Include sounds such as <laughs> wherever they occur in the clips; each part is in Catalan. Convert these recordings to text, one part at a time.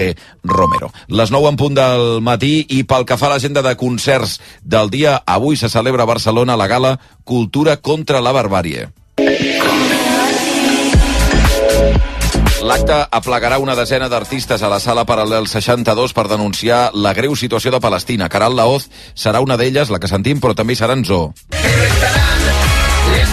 Jorge Romero. Les 9 en punt del matí i pel que fa a l'agenda de concerts del dia, avui se celebra a Barcelona la gala Cultura contra la barbàrie. L'acte aplegarà una desena d'artistes a la sala Paral·lel 62 per denunciar la greu situació de Palestina. Caral Laoz serà una d'elles, la que sentim, però també hi serà en Zo. Les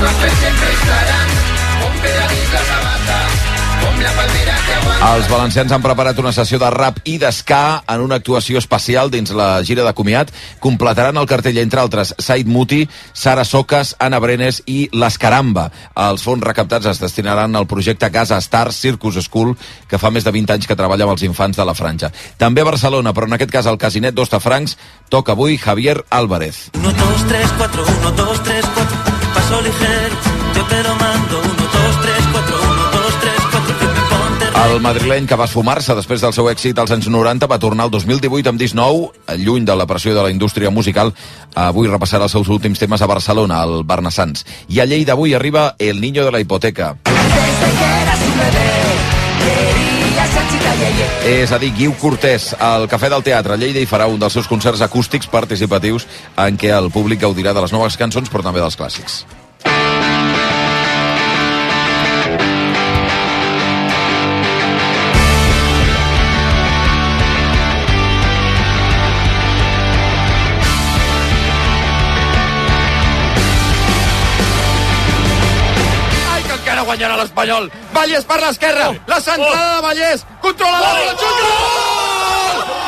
Els valencians han preparat una sessió de rap i d'esca en una actuació especial dins la gira de comiat. Completaran el cartell, entre altres, Said Muti, Sara Socas, Ana Brenes i Les Caramba. Els fons recaptats es destinaran al projecte Casa Star Circus School, que fa més de 20 anys que treballa amb els infants de la franja. També a Barcelona, però en aquest cas al Casinet d'Ostafrancs, toca avui Javier Álvarez. 1, 2, 3, 4, 1, 2, 3, 4, paso ligero, yo te lo mando. 1, El madrileny que va esfumar-se després del seu èxit als anys 90 va tornar el 2018 amb disc nou, lluny de la pressió de la indústria musical. Avui repassarà els seus últims temes a Barcelona, al Barnassans. I a Lleida avui arriba El Niño de la Hipoteca. És a dir, Guiu Cortés, al Cafè del Teatre Lleida, i farà un dels seus concerts acústics participatius en què el públic gaudirà de les noves cançons, però també dels clàssics. Guanyarà l'Espanyol. Vallès per l'esquerra. La centrada de Vallès. Controla la bola. Xut.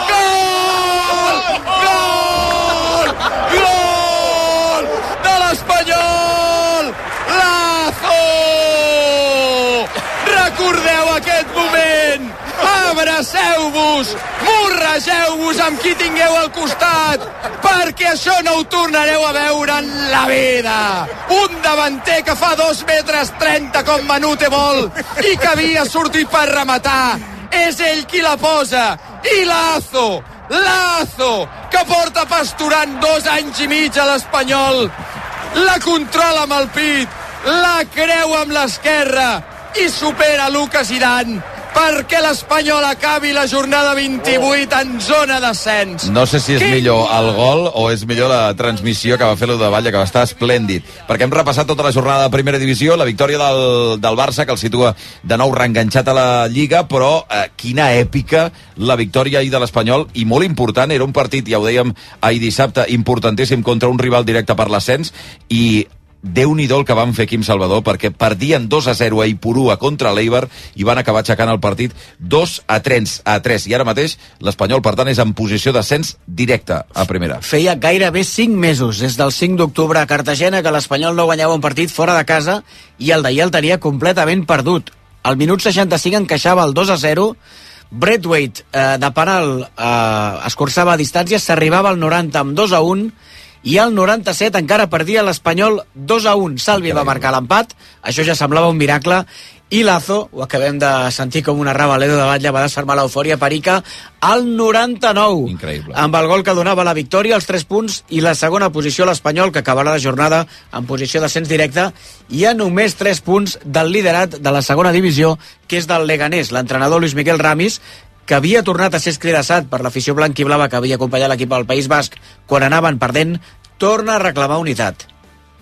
Gol! Gol! Gol! Gol! De l'Espanyol! Lazo! Recordeu aquest moment! Abraceu-vos! Morregeu-vos amb qui tingueu al costat! Perquè això no ho tornareu a veure en la vida! Un davanter que fa dos metres 30 com Manute vol i que havia sortit per rematar! És ell qui la posa! I Lazo! Lazo! Que porta pasturant dos anys i mig a l'Espanyol! La controla amb el pit! La creu amb l'esquerra! I supera Lucas Iran perquè l'Espanyol acabi la jornada 28 en zona d'ascens. No sé si és Quin millor el gol o és millor la transmissió que va fer el de Valla, que va estar esplèndid. Perquè hem repassat tota la jornada de primera divisió, la victòria del, del Barça, que el situa de nou reenganxat a la Lliga, però eh, quina èpica la victòria ahir de l'Espanyol, i molt important, era un partit, ja ho dèiem ahir dissabte, importantíssim contra un rival directe per l'ascens, i déu nhi el que van fer Quim Salvador, perquè perdien 2 a 0 a Ipurua contra l'Eibar i van acabar aixecant el partit 2 a 3, a 3. I ara mateix l'Espanyol, per tant, és en posició d'ascens directe a primera. Feia gairebé 5 mesos, des del 5 d'octubre a Cartagena, que l'Espanyol no guanyava un partit fora de casa i el d'ahir el tenia completament perdut. Al minut 65 encaixava el 2 a 0, Braithwaite eh, de penal eh, escurçava a distància, s'arribava al 90 amb 2 a 1 i al 97 encara perdia l'Espanyol 2 a 1. Salvi va marcar l'empat, això ja semblava un miracle, i Lazo, ho acabem de sentir com una Ravaledo de Batlle, va desfermar l'eufòria perica al 99. Increïble. Amb el gol que donava la victòria, els 3 punts, i la segona posició l'Espanyol, que acabarà la jornada en posició d'ascens directe, i a només 3 punts del liderat de la segona divisió, que és del Leganés, l'entrenador Luis Miguel Ramis, que havia tornat a ser escridassat per l'afició blanc i blava que havia acompanyat l'equip del País Basc quan anaven perdent, torna a reclamar unitat.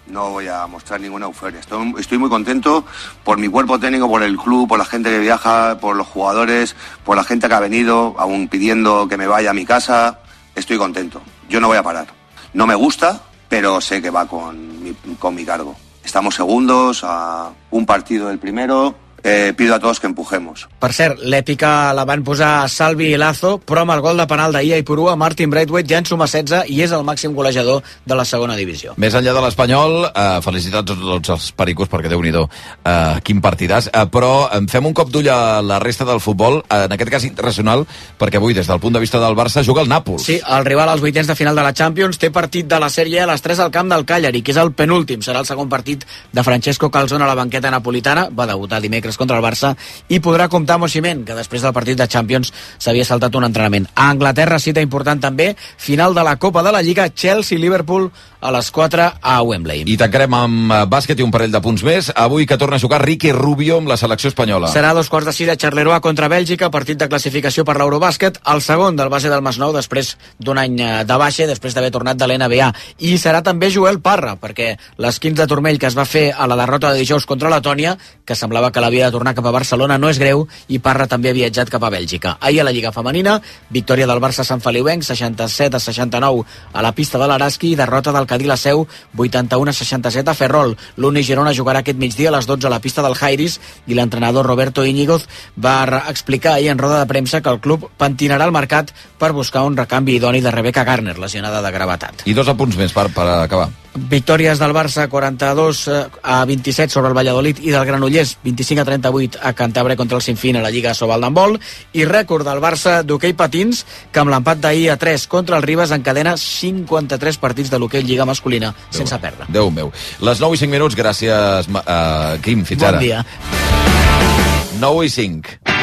No voy a mostrar ninguna euforia. Estoy, estoy muy contento por mi cuerpo técnico, por el club, por la gente que viaja, por los jugadores, por la gente que ha venido, aún pidiendo que me vaya a mi casa. Estoy contento. Yo no voy a parar. No me gusta, pero sé que va con mi, con mi cargo. Estamos segundos, a un partido del primero. Eh, pido a todos que empujemos. Per cert, l'èpica la van posar Salvi i Lazo, però amb el gol de penal d'ahir a Ipurua, Martin Braithwaite ja en suma 16 i és el màxim golejador de la segona divisió. Més enllà de l'Espanyol, eh, felicitats a tots els pericos, perquè déu nhi eh, quin partidàs. Eh, però em fem un cop d'ull a la resta del futbol, eh, en aquest cas internacional, perquè avui, des del punt de vista del Barça, juga el Nàpols. Sí, el rival als vuitens de final de la Champions té partit de la sèrie a les 3 al camp del Cagliari, que és el penúltim. Serà el segon partit de Francesco Calzone a la banqueta napolitana. Va debutar dimecres dimarts contra el Barça i podrà comptar amb Osimhen, que després del partit de Champions s'havia saltat un entrenament. A Anglaterra, cita important també, final de la Copa de la Lliga, Chelsea-Liverpool a les 4 a Wembley. I tancarem amb eh, bàsquet i un parell de punts més. Avui que torna a jugar Ricky Rubio amb la selecció espanyola. Serà dos quarts de sis a Charleroi contra Bèlgica, partit de classificació per l'Eurobàsquet, el segon del base del Masnou després d'un any eh, de baixa, després d'haver tornat de l'NBA. I serà també Joel Parra, perquè l'esquins de turmell que es va fer a la derrota de dijous contra Letònia, que semblava que l'havia de tornar cap a Barcelona, no és greu, i Parra també ha viatjat cap a Bèlgica. Ahir a la Lliga Femenina, victòria del Barça Sant Feliuenc, 67 a 69 a la pista de l'Araski, i derrota del Cadí la Seu, 81 a 67 a Ferrol. L'Uni Girona jugarà aquest migdia a les 12 a la pista del Jairis i l'entrenador Roberto Íñigoz va explicar ahir en roda de premsa que el club pentinarà el mercat per buscar un recanvi idoni de Rebecca Garner, lesionada de gravetat. I dos apunts més per, per acabar. Victòries del Barça 42 eh, a 27 sobre el Valladolid i del Granollers 25 a 38 a Cantabre contra el Sinfín a la Lliga Sobal d'handbol i rècord del Barça d'hoquei patins que amb l'empat d'ahir a 3 contra el Ribes encadena 53 partits de l'hoquei Lliga masculina sense perdre. Déu meu. Les 9 i 5 minuts, gràcies, uh, Quim. Fins Bon ara. dia. 9 i 5.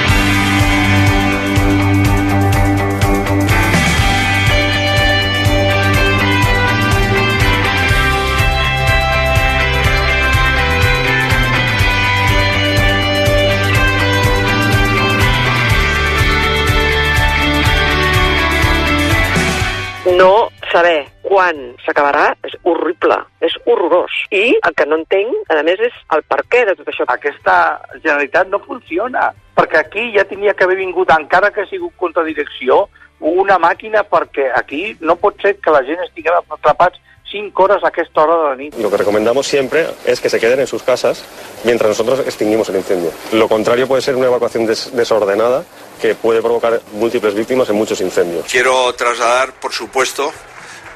No saber quan s'acabarà és horrible, és horrorós. I el que no entenc, a més, és el per què de tot això. Aquesta Generalitat no funciona, perquè aquí ja tenia que haver vingut, encara que ha sigut contra direcció, una màquina perquè aquí no pot ser que la gent estiguem atrapats 5 hores a aquesta hora de la nit. Lo que recomendamos siempre es que se queden en sus casas mientras nosotros extinguimos el incendio. Lo contrario puede ser una evacuación des- desordenada que puede provocar múltiples víctimas en muchos incendios. Quiero trasladar, por supuesto,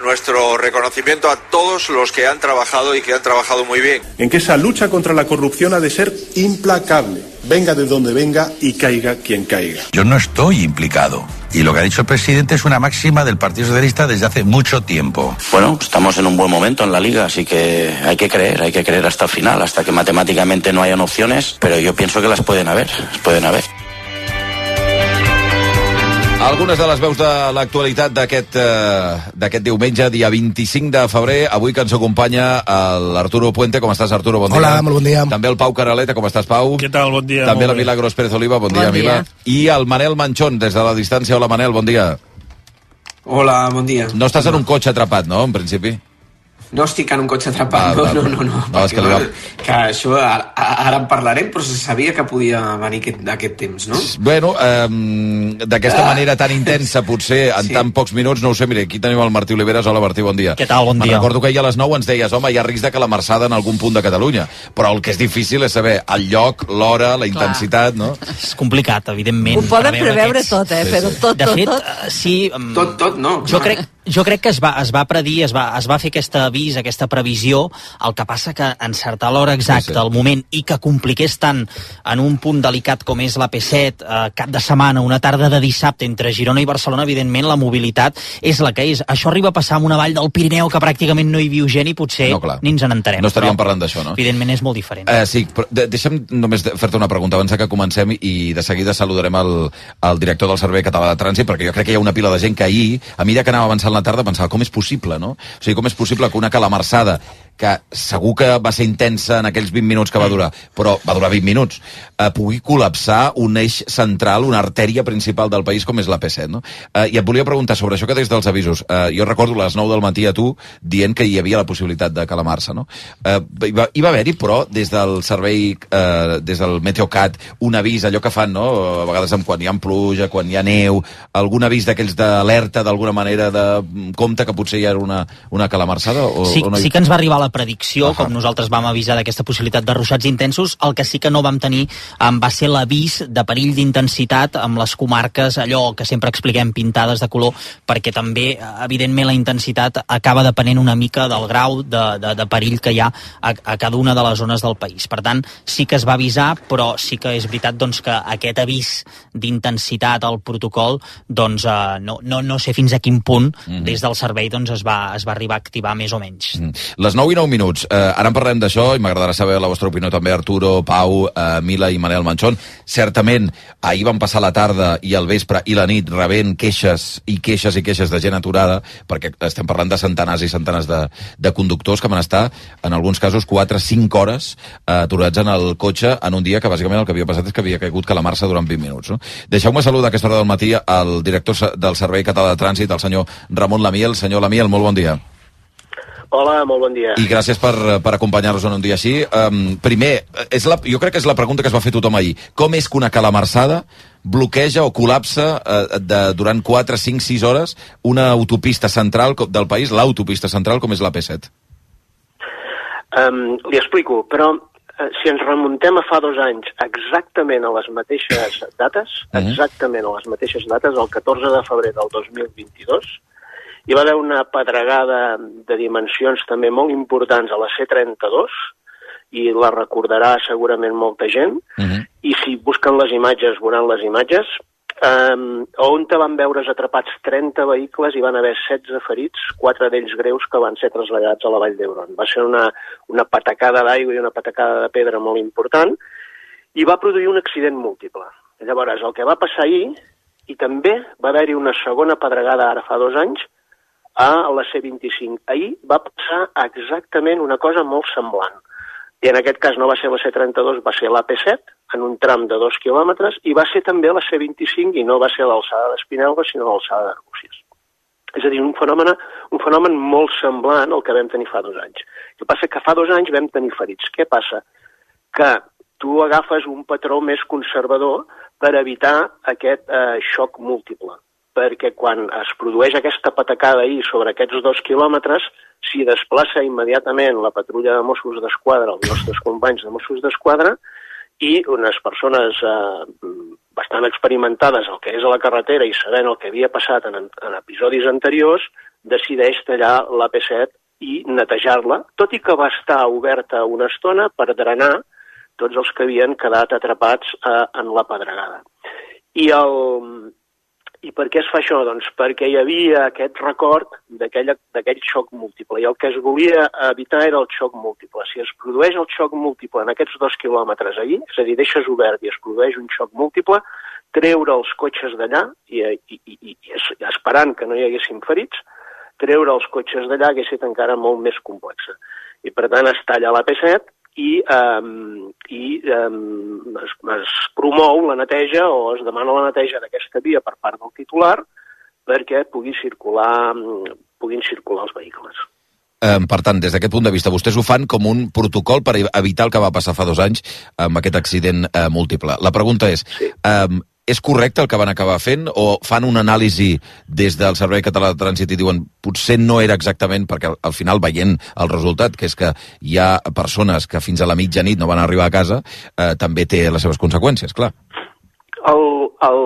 nuestro reconocimiento a todos los que han trabajado y que han trabajado muy bien. en que esa lucha contra la corrupción ha de ser implacable, venga de donde venga y caiga quien caiga. Yo no estoy implicado. Y lo que ha dicho el presidente es una máxima del Partido Socialista desde hace mucho tiempo. Bueno, estamos en un buen momento en la liga, así que hay que creer, hay que creer hasta el final, hasta que matemáticamente no hayan opciones, pero yo pienso que las pueden haber, las pueden haber. Algunes de les veus de l'actualitat d'aquest eh, d'aquest diumenge, dia 25 de febrer, avui que ens acompanya l'Arturo Puente. Com estàs, Arturo? Bon Hola, dia. molt bon dia. També el Pau Caraleta. Com estàs, Pau? Què tal? Bon dia. També la. Milagros Pérez Oliva. Bon, Bon dia, dia. Mila. I el Manel Manchón, des de la distància. Hola, Manel, bon dia. Hola, bon dia. No estàs en un cotxe atrapat, no, en principi? No estic en un cotxe atrapat, Ah, no, no, no, no. No, és que va- que això ara, ara en parlarem, però se sabia que podia venir aquest, aquest temps, no? Bueno, eh, d'aquesta Ah. manera tan intensa, potser, en Sí. tan pocs minuts, no ho sé, mira, aquí tenim el Martí Oliveres. Hola, Martí, bon dia. Què tal? Bon dia. recordo que ahir a les 9 ens deies, home, hi ha risc de que la marçada en algun punt de Catalunya, però el que és difícil és saber el lloc, l'hora, la intensitat, no? És complicat, evidentment. Ho poden preveure preveure aquests- tot, eh? Sí, Però sí. tot, De tot, fet, tot. eh, sí... Tot, tot, no. Jo crec, jo crec que es va, es va predir, es va, es va fer aquest avís, aquesta previsió, el que passa que encertar l'hora exacta, Sí, sí, el moment, i que compliqués tant en un punt delicat com és la P7, eh, cap de setmana, una tarda de dissabte entre Girona i Barcelona, evidentment la mobilitat és la que és. Això arriba a passar amb una vall del Pirineu que pràcticament no hi viu gent i potser No, clar. ni ens n'entarem. No estaríem però, parlant d'això, no? Evidentment és molt diferent. Eh, sí, però de, deixa'm només de- fer-te una pregunta abans que comencem i de seguida saludarem el, el director del Servei Català de Trànsit perquè jo crec que hi ha una pila de gent que ahir, a mesura que anava avançant la tarda, pensava com és possible, no? O sigui, com és possible que una calamarsada que segur que va ser intensa en aquells 20 minuts que va durar, però va durar 20 minuts, eh, pugui col·lapsar un eix central, una artèria principal del país com és la P7, no? Eh, I et volia preguntar sobre això que des dels avisos. Eh, jo recordo a les 9 del matí a tu dient que hi havia la possibilitat de calamar-se, no? Eh, hi va, hi va haver-hi, però, des del servei, eh, des del Meteocat, un avís, allò que fan, no? A vegades amb quan hi ha pluja, quan hi ha neu, algun avís d'aquells d'alerta, d'alguna manera, de mm, compte que potser hi ha una, una calamarsada? O, sí, o no hi... sí que ens va arribar la predicció, uh -huh. com nosaltres vam avisar d'aquesta possibilitat de ruixats intensos, el que sí que no vam tenir um, va ser l'avís de perill d'intensitat amb les comarques, allò que sempre expliquem, pintades de color, perquè també, evidentment, la intensitat acaba depenent una mica del grau de, de, de perill que hi ha a, a cada una de les zones del país. Per tant, sí que es va avisar, però sí que és veritat doncs, que aquest avís d'intensitat al protocol, doncs uh, no, no, no sé fins a quin punt Mhm. des del servei doncs, es, va, es va arribar a activar més o menys. Mm. Les 9 i 29 minuts. Eh, ara en parlem d'això i m'agradarà saber la vostra opinió també, Arturo, Pau, eh, Mila i Manel Manchón. Certament, ahir van passar la tarda i el vespre i la nit rebent queixes i queixes i queixes de gent aturada, perquè estem parlant de centenars i centenars de, de conductors que van estar, en alguns casos, 4-5 hores eh, aturats en el cotxe en un dia que bàsicament el que havia passat és que havia caigut calamarsa durant 20 minuts. No? Deixeu-me saludar a aquesta hora del matí al director del Servei Català de Trànsit, el senyor Ramon Lamiel. Senyor Lamiel, molt bon dia. Hola, molt bon dia. I gràcies per, per acompanyar-nos en un dia així. Um, primer, és la, jo crec que és la pregunta que es va fer tothom ahir. Com és que una calamarsada bloqueja o col·lapsa eh, de, durant 4, 5, 6 hores una autopista central del país, l'autopista central com és la P7? Um, li explico, però eh, si ens remuntem a fa dos anys exactament a les mateixes dates, exactament a les mateixes dates, el 14 de febrer del 2022, hi va haver una pedregada de dimensions també molt importants a la C32, i la recordarà segurament molta gent, i si busquen les imatges, veuran les imatges, um, on te van veure's atrapats 30 vehicles i van haver 16 ferits, quatre d'ells greus que van ser traslladats a la Vall d'Hebron. Va ser una, una patacada d'aigua i una patacada de pedra molt important i va produir un accident múltiple. Llavors, el que va passar ahir, i també va haver-hi una segona pedregada ara fa dos anys, a la C25. Ahir va passar exactament una cosa molt semblant. I en aquest cas no va ser la C32, va ser l'AP7, en un tram de dos quilòmetres, i va ser també la C25, i no va ser l'alçada d'Espinelva, sinó l'alçada d'Arbúcies. És a dir, un fenomen, un fenomen molt semblant al que vam tenir fa dos anys. El que passa que fa dos anys vam tenir ferits. Què passa? Que tu agafes un patró més conservador per evitar aquest eh, xoc múltiple perquè quan es produeix aquesta patacada ahir sobre aquests dos quilòmetres, s'hi desplaça immediatament la patrulla de Mossos d'Esquadra, els nostres companys de Mossos d'Esquadra, i unes persones eh, bastant experimentades el que és a la carretera i sabent el que havia passat en, en episodis anteriors, decideix tallar la P7 i netejar-la, tot i que va estar oberta una estona per drenar tots els que havien quedat atrapats eh, en la pedregada. I el, i per què es fa això? Doncs perquè hi havia aquest record d'aquell xoc múltiple, i el que es volia evitar era el xoc múltiple. Si es produeix el xoc múltiple en aquests dos quilòmetres allí, és a dir, deixes obert i es produeix un xoc múltiple, treure els cotxes d'allà, i, i, i, i, i es- esperant que no hi haguessin ferits, treure els cotxes d'allà hagués estat encara molt més complexa. I per tant es talla la P7 i, um, i um, es, es promou la neteja o es demana la neteja d'aquesta via per part del titular perquè pugui circular, puguin circular els vehicles. Eh, per tant, des d'aquest punt de vista, vostès ho fan com un protocol per evitar el que va passar fa dos anys amb aquest accident eh, múltiple. La pregunta és, sí. eh, és correcte el que van acabar fent o fan una anàlisi des del Servei Català de Trànsit i diuen potser no era exactament, perquè al, al final veient el resultat, que és que hi ha persones que fins a la mitjanit no van arribar a casa, eh, també té les seves conseqüències, clar. El, el,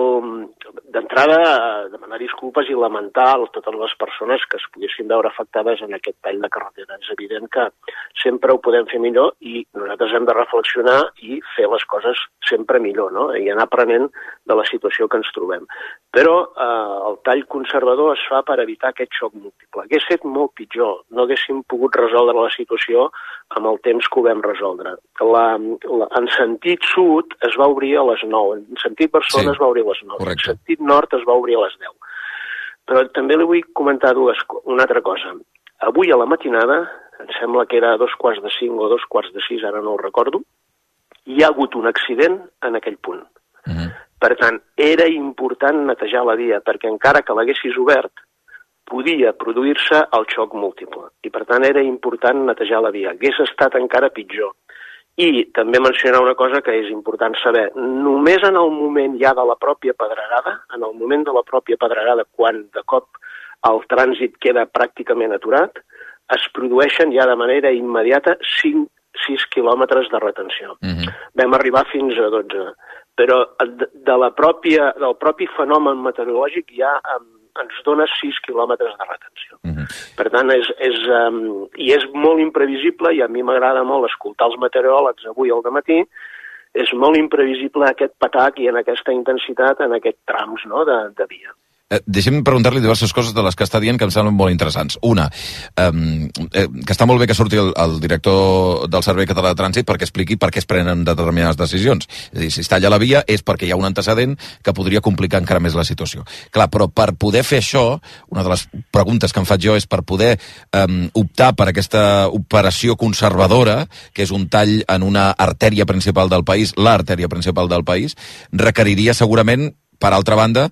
D'entrada, eh, demanar disculpes i lamentar totes les persones que es poguessin veure afectades en aquest tall de carretera. És evident que sempre ho podem fer millor i nosaltres hem de reflexionar i fer les coses sempre millor, no? i anar aprenent de la situació que ens trobem. Però eh, el tall conservador es fa per evitar aquest xoc múltiple. Hauria estat molt pitjor, no haguéssim pogut resoldre la situació amb el temps que ho vam resoldre. La, la, en sentit sud es va obrir a les 9, en sentit Barcelona Sí, es va obrir a les 9, correcte. en sentit nord es va obrir a les 10. Però també li vull comentar dues, una altra cosa. Avui a la matinada, em sembla que era a dos quarts de cinc o dos quarts de sis, ara no ho recordo, hi ha hagut un accident en aquell punt. Per tant, era important netejar la via, perquè encara que l'haguessis obert, podia produir-se el xoc múltiple. I per tant era important netejar la via. Hagués estat encara pitjor. I també mencionar una cosa que és important saber. Només en el moment ja de la pròpia pedregada, en el moment de la pròpia pedregada, quan de cop el trànsit queda pràcticament aturat, es produeixen ja de manera immediata 5, 6 quilòmetres de retenció. Vam arribar fins a 12. Però de, la pròpia, del propi fenomen meteorològic ja em, ens dona 6 quilòmetres de retenció. Per tant, és, és, um, i és molt imprevisible, i a mi m'agrada molt escoltar els meteoròlegs avui al matí, és molt imprevisible aquest patac i en aquesta intensitat en aquests trams no, de, de via. Eh, deixem preguntar-li diverses coses de les que està dient que em semblen molt interessants. Una, eh, eh, que està molt bé que surti el, el director del Servei Català de Trànsit perquè expliqui per què es prenen determinades decisions. És a dir, si es talla la via és perquè hi ha un antecedent que podria complicar encara més la situació. Clar, però per poder fer això, una de les preguntes que em faig jo és per poder eh, optar per aquesta operació conservadora, que és un tall en una artèria principal del país, l'artèria principal del país, requeriria segurament per altra banda,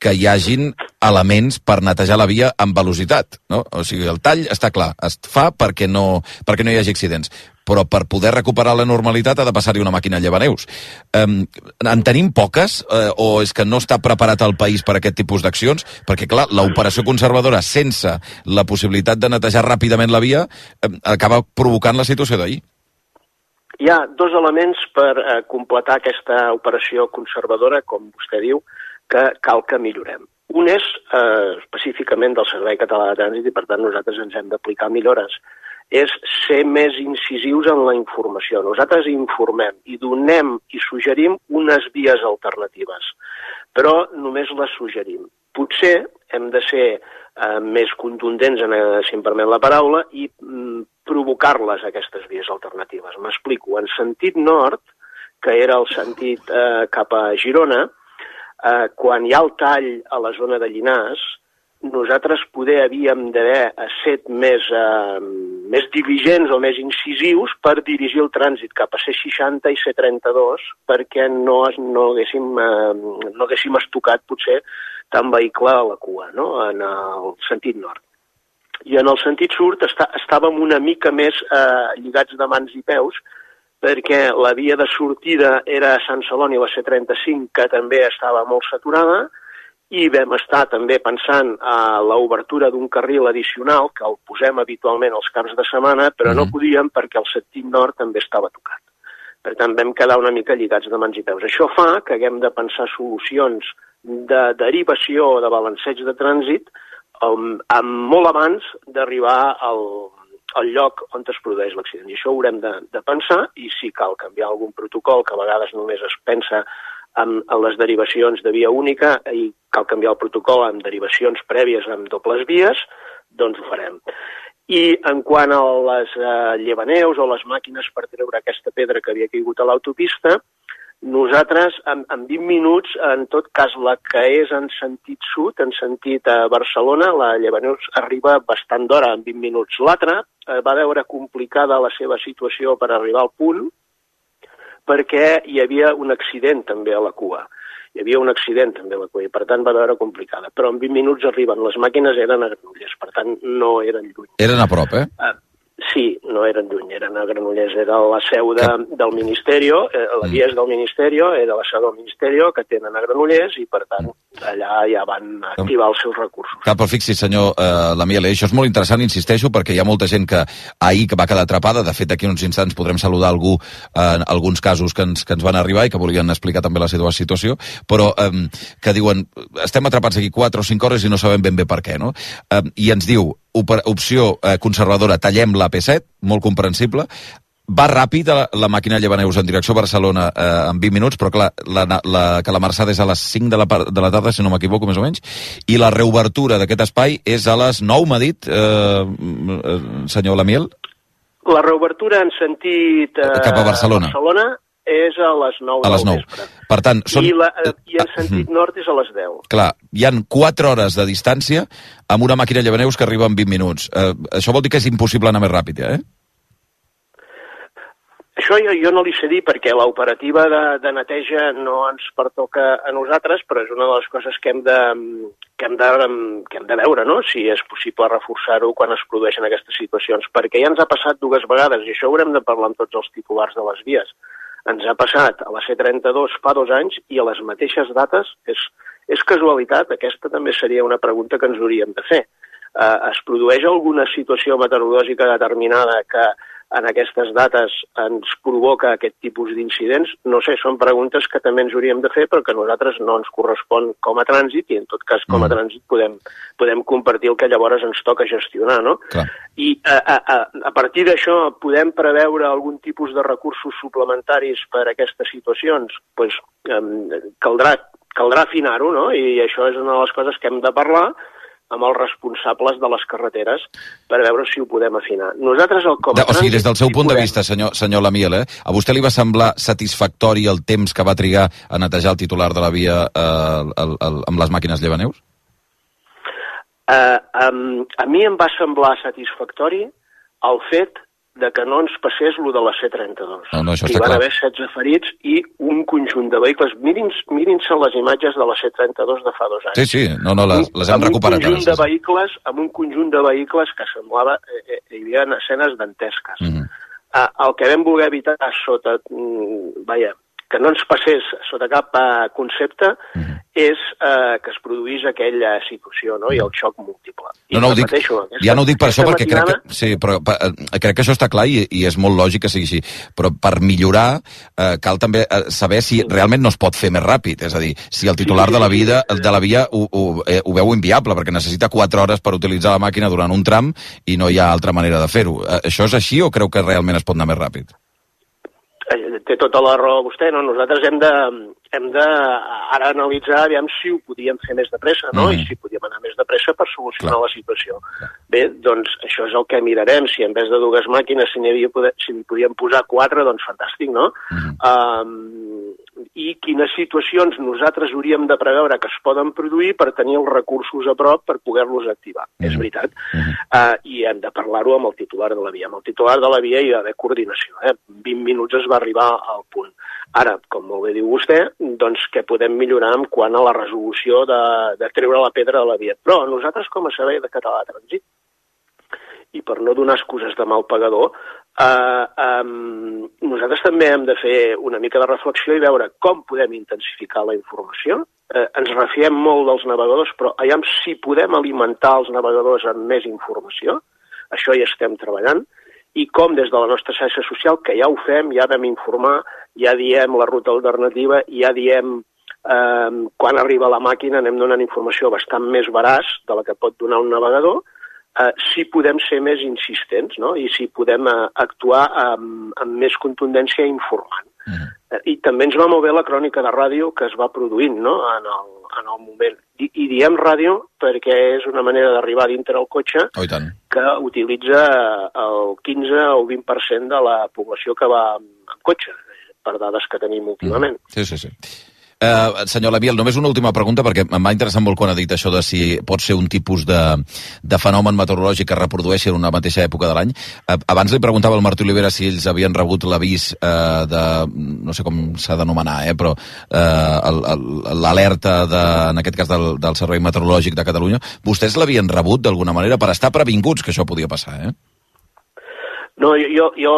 que hi hagin elements per netejar la via amb velocitat. No? O sigui, el tall està clar, es fa perquè no, perquè no hi hagi accidents però per poder recuperar la normalitat ha de passar-hi una màquina llevaneus. Um, en tenim poques uh, o és que no està preparat el país per aquest tipus d'accions? Perquè, clar, l'operació conservadora sense la possibilitat de netejar ràpidament la via um, acaba provocant la situació d'ahir. Hi ha dos elements per eh, completar aquesta operació conservadora, com vostè diu, que cal que millorem. Un és eh, específicament del Servei Català de Trànsit i, per tant, nosaltres ens hem d'aplicar millores. És ser més incisius en la informació. Nosaltres informem i donem i suggerim unes vies alternatives, però només les suggerim. Potser hem de ser eh, més contundents, en, eh, si em permet la paraula, i mm, provocar-les, aquestes vies alternatives. M'explico. En sentit nord, que era el sentit eh, cap a Girona, eh, quan hi ha el tall a la zona de Llinars, nosaltres poder havíem d'haver set més, eh, més diligents o més incisius per dirigir el trànsit cap a C60 i C32 perquè no, no, haguéssim, eh, no haguéssim estocat potser tant vehicle a la cua, no? en el sentit nord. I en el sentit sud està, estàvem una mica més eh, lligats de mans i peus perquè la via de sortida era a Sant Celoni, la C35, que també estava molt saturada, i vam estar també pensant a l'obertura d'un carril addicional, que el posem habitualment els caps de setmana, però no podíem perquè el sentit nord també estava tocat. Per tant, vam quedar una mica lligats de mans i peus. Això fa que haguem de pensar solucions de derivació o de balanceig de trànsit um, amb molt abans d'arribar al, al lloc on es produeix l'accident. I això ho haurem de, de pensar i si cal canviar algun protocol, que a vegades només es pensa en, en les derivacions de via única i cal canviar el protocol amb derivacions prèvies amb dobles vies, doncs ho farem. I en quant a les eh, llevaneus o les màquines per treure aquesta pedra que havia caigut a l'autopista, nosaltres, en, en 20 minuts, en tot cas, la que és en sentit sud, en sentit a Barcelona, la Llevaneus arriba bastant d'hora, en 20 minuts. L'altra eh, va veure complicada la seva situació per arribar al punt, perquè hi havia un accident també a la cua. Hi havia un accident també a la cua i per tant va veure complicada. Però en 20 minuts arriben, les màquines eren a Granollers, per tant no eren lluny. Eren a prop, eh? Uh, Sí, no eren lluny, eren a Granollers, era la seu de, del Ministeri, eh, la via és del Ministeri, era la seu del Ministeri que tenen a Granollers i, per tant, allà ja van activar els seus recursos. Clar, però fixi, senyor eh, Lamiel, això és molt interessant, insisteixo, perquè hi ha molta gent que ahir que va quedar atrapada, de fet, aquí uns instants podrem saludar algú en eh, alguns casos que ens, que ens van arribar i que volien explicar també la seva situació, però eh, que diuen, estem atrapats aquí 4 o 5 hores i no sabem ben bé per què, no? Eh, I ens diu, opció eh, conservadora, tallem la P7, molt comprensible, va ràpid la, la màquina Llevaneus en direcció a Barcelona eh, en 20 minuts, però clar, la, la, que la Mercedes a les 5 de la, de la tarda, si no m'equivoco, més o menys, i la reobertura d'aquest espai és a les 9, m'ha dit, eh, eh, senyor Lamiel? La reobertura en sentit... Eh, Cap a Barcelona. Barcelona és a les 9 a les 9. del vespre. Per tant, són... I, la, eh, I en sentit nord és a les 10. Clar, hi han 4 hores de distància amb una màquina Llevaneus que arriba en 20 minuts. Eh, això vol dir que és impossible anar més ràpid, eh? Això jo, jo no li sé dir perquè l'operativa de, de neteja no ens pertoca a nosaltres, però és una de les coses que hem de, que hem de, que hem de veure, no? si és possible reforçar-ho quan es produeixen aquestes situacions, perquè ja ens ha passat dues vegades, i això haurem de parlar amb tots els titulars de les vies. Ens ha passat a la C32 fa dos anys i a les mateixes dates, és, és casualitat, aquesta també seria una pregunta que ens hauríem de fer. Eh, es produeix alguna situació meteorològica determinada que en aquestes dates ens provoca aquest tipus d'incidents? No sé, són preguntes que també ens hauríem de fer, però que a nosaltres no ens correspon com a trànsit i en tot cas com a trànsit podem, podem compartir el que llavors ens toca gestionar, no? Clar. I a, a, a, partir d'això podem preveure algun tipus de recursos suplementaris per a aquestes situacions? Pues, um, caldrà, caldrà afinar-ho, no? I això és una de les coses que hem de parlar amb els responsables de les carreteres per veure si ho podem afinar. Nosaltres, el com a De, o sigui, des del seu sí punt de podem. vista, senyor, senyor Lamiel, eh, a vostè li va semblar satisfactori el temps que va trigar a netejar el titular de la via eh, el, el, amb les màquines llevaneus? Uh, um, a mi em va semblar satisfactori el fet de que no ens passés lo de la C-32. No, no, això Hi van clar. haver 16 ferits i un conjunt de vehicles. Mirin-se mirin les imatges de la C-32 de fa dos anys. Sí, sí, no, no, les, les hem recuperat. un conjunt de vehicles, amb un conjunt de vehicles que semblava... Eh, eh, hi havia escenes dantesques. Mhm. Eh, el que vam voler evitar sota... Mm, vaja, que no ens passés sota cap eh, concepte Mhm. és eh, que es produís aquella situació no? i el xoc múltiple. I No, no, ho dic, aquesta- ja no ho dic per això, perquè crec que, matinada- sí, però, pa- eh, crec que això està clar i, i és molt lògic que sigui així. Però per millorar eh, cal també eh, saber si realment no es pot fer més ràpid. És a dir, si el titular Sí, sí, de la, vida, de la via ho, ho, eh, ho veu inviable, perquè necessita 4 hores per utilitzar la màquina durant un tram i no hi ha altra manera de fer-ho. Eh, això és així o creu que realment es pot anar més ràpid? Eh, té tota la raó vostè, no? Nosaltres hem de, hem de ara analitzar aviam si ho podíem fer més de pressa, no? Mhm. I si podíem anar més de pressa per solucionar la situació. Bé, doncs això és el que mirarem. Si en vez de dues màquines si n'hi si podíem posar quatre, doncs fantàstic, no? um, I quines situacions nosaltres hauríem de preveure que es poden produir per tenir els recursos a prop per poder-los activar. És veritat. Uh, I hem de parlar-ho amb el titular de la via. Amb el titular de la via hi ha d'haver coordinació. Eh? 20 minuts es va arribar al punt. Ara, com molt bé diu vostè, doncs què podem millorar en quant a la resolució de, de treure la pedra de la via. Però nosaltres, com a servei de català de trànsit, i per no donar excuses de mal pagador, eh, um, nosaltres també hem de fer una mica de reflexió i veure com podem intensificar la informació. Eh, ens refiem molt dels navegadors, però aviam si podem alimentar els navegadors amb més informació, això hi estem treballant, i com des de la nostra xarxa social, que ja ho fem, ja vam informar, ja diem la ruta alternativa, ja diem eh, quan arriba la màquina anem donant informació bastant més veraç de la que pot donar un navegador, eh, si podem ser més insistents no? i si podem eh, actuar amb, amb més contundència informant. Eh, I també ens va molt bé la crònica de ràdio que es va produint no? en, el, en el moment. I, I diem ràdio perquè és una manera d'arribar dintre el cotxe Oh, que utilitza el 15 o 20% de la població que va amb, cotxe, per dades que tenim últimament. Sí, sí, sí. Uh, senyor Lamiel, només una última pregunta, perquè em va interessar molt quan ha dit això de si pot ser un tipus de, de fenomen meteorològic que es reprodueixi en una mateixa època de l'any. Uh, abans li preguntava al Martí Olivera si ells havien rebut l'avís uh, de... no sé com s'ha d'anomenar, eh, però uh, l'alerta, en aquest cas, del, del Servei Meteorològic de Catalunya. Vostès l'havien rebut d'alguna manera per estar previnguts que això podia passar, eh? No, jo, jo,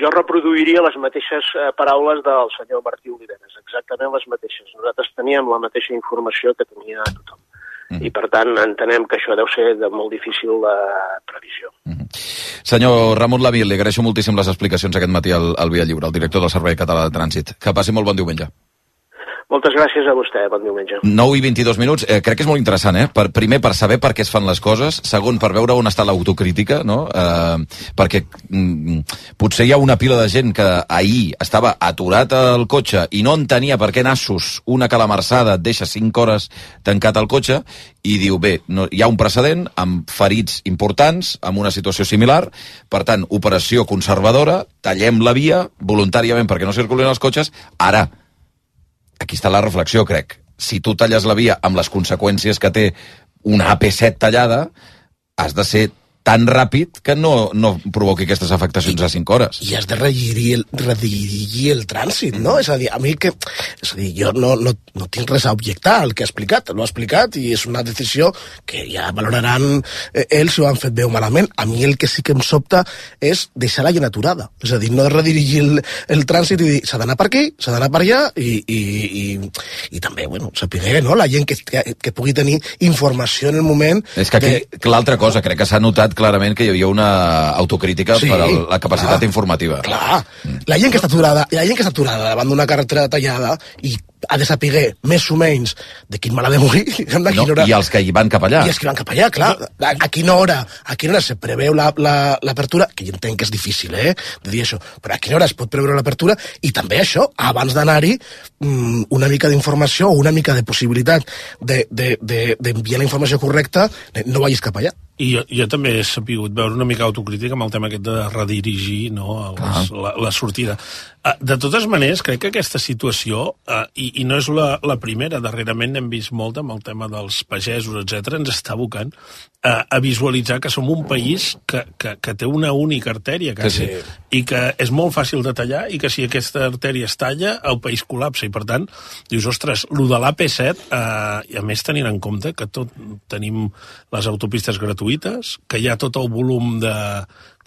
jo reproduiria les mateixes eh, paraules del senyor Martí Oliveres, exactament les mateixes. Nosaltres teníem la mateixa informació que tenia tothom. Mm. I, per tant, entenem que això deu ser de molt difícil eh, previsió. Senyor Ramon Lamiel, li agraeixo moltíssim les explicacions aquest matí al, al Via Lliure, el director del Servei Català de Trànsit. Que passi molt bon diumenge. Moltes gràcies a vostè, bon diumenge. 9 i 22 minuts, eh, crec que és molt interessant, eh? Per, primer, per saber per què es fan les coses, segon, per veure on està l'autocrítica, no? Eh, perquè mm, potser hi ha una pila de gent que ahir estava aturat al cotxe i no entenia per què nassos una calamarsada et deixa 5 hores tancat al cotxe i diu, bé, no, hi ha un precedent amb ferits importants, amb una situació similar, per tant, operació conservadora, tallem la via voluntàriament perquè no circulin els cotxes, ara, aquí està la reflexió, crec. Si tu talles la via amb les conseqüències que té una AP7 tallada, has de ser tan ràpid que no, no provoqui aquestes afectacions a 5 hores. i has de redirigir el, redirigir el trànsit, no? És a dir, a mi que... És a dir, jo no, no, no tinc res a objectar al que ha explicat, l'ho ha explicat i és una decisió que ja valoraran eh, ells si ho han fet bé o malament. A mi el que sí que em sobta és deixar la gent aturada. És a dir, no redirigir el, el trànsit i dir s'ha d'anar per aquí, s'ha d'anar per allà i, i, i, i també, bueno, saber, no?, la gent que, que, que pugui tenir informació en el moment És que de, que l'altra cosa, crec que s'ha notat notat clarament que hi havia una autocrítica Sí, per al- la capacitat clar, informativa. Clar, la gent que està aturada, la gent que està aturada davant d'una carretera tallada i ha de saber més o menys de quin mal ha de morir, <laughs> de No, quina hora... I els que hi van cap allà. I els que van cap allà, clar. A, a quina hora, a quina hora se preveu la- la- l'apertura, la, que jo entenc que és difícil, eh, de dir això, però a quina hora es pot preveure l'apertura, i també això, abans d'anar-hi, mm, una mica d'informació o una mica de possibilitat d'enviar de, de, d'enviar la informació correcta, eh, no vagis cap allà. I jo, jo també he sabut veure una mica autocrítica amb el tema aquest de redirigir no, les, la, la sortida. Uh, de totes maneres, crec que aquesta situació, uh, i, i no és la, la primera, darrerament n'hem vist molt amb el tema dels pagesos, etc ens està abocant uh, a visualitzar que som un país que, que, que té una única artèria, quasi, sí. i que és molt fàcil de tallar, i que si aquesta artèria es talla, el país col·lapsa, i per tant, dius, ostres, lo de l'AP7, eh, i a més tenint en compte que tot tenim les autopistes gratuïtes, que hi ha tot el volum de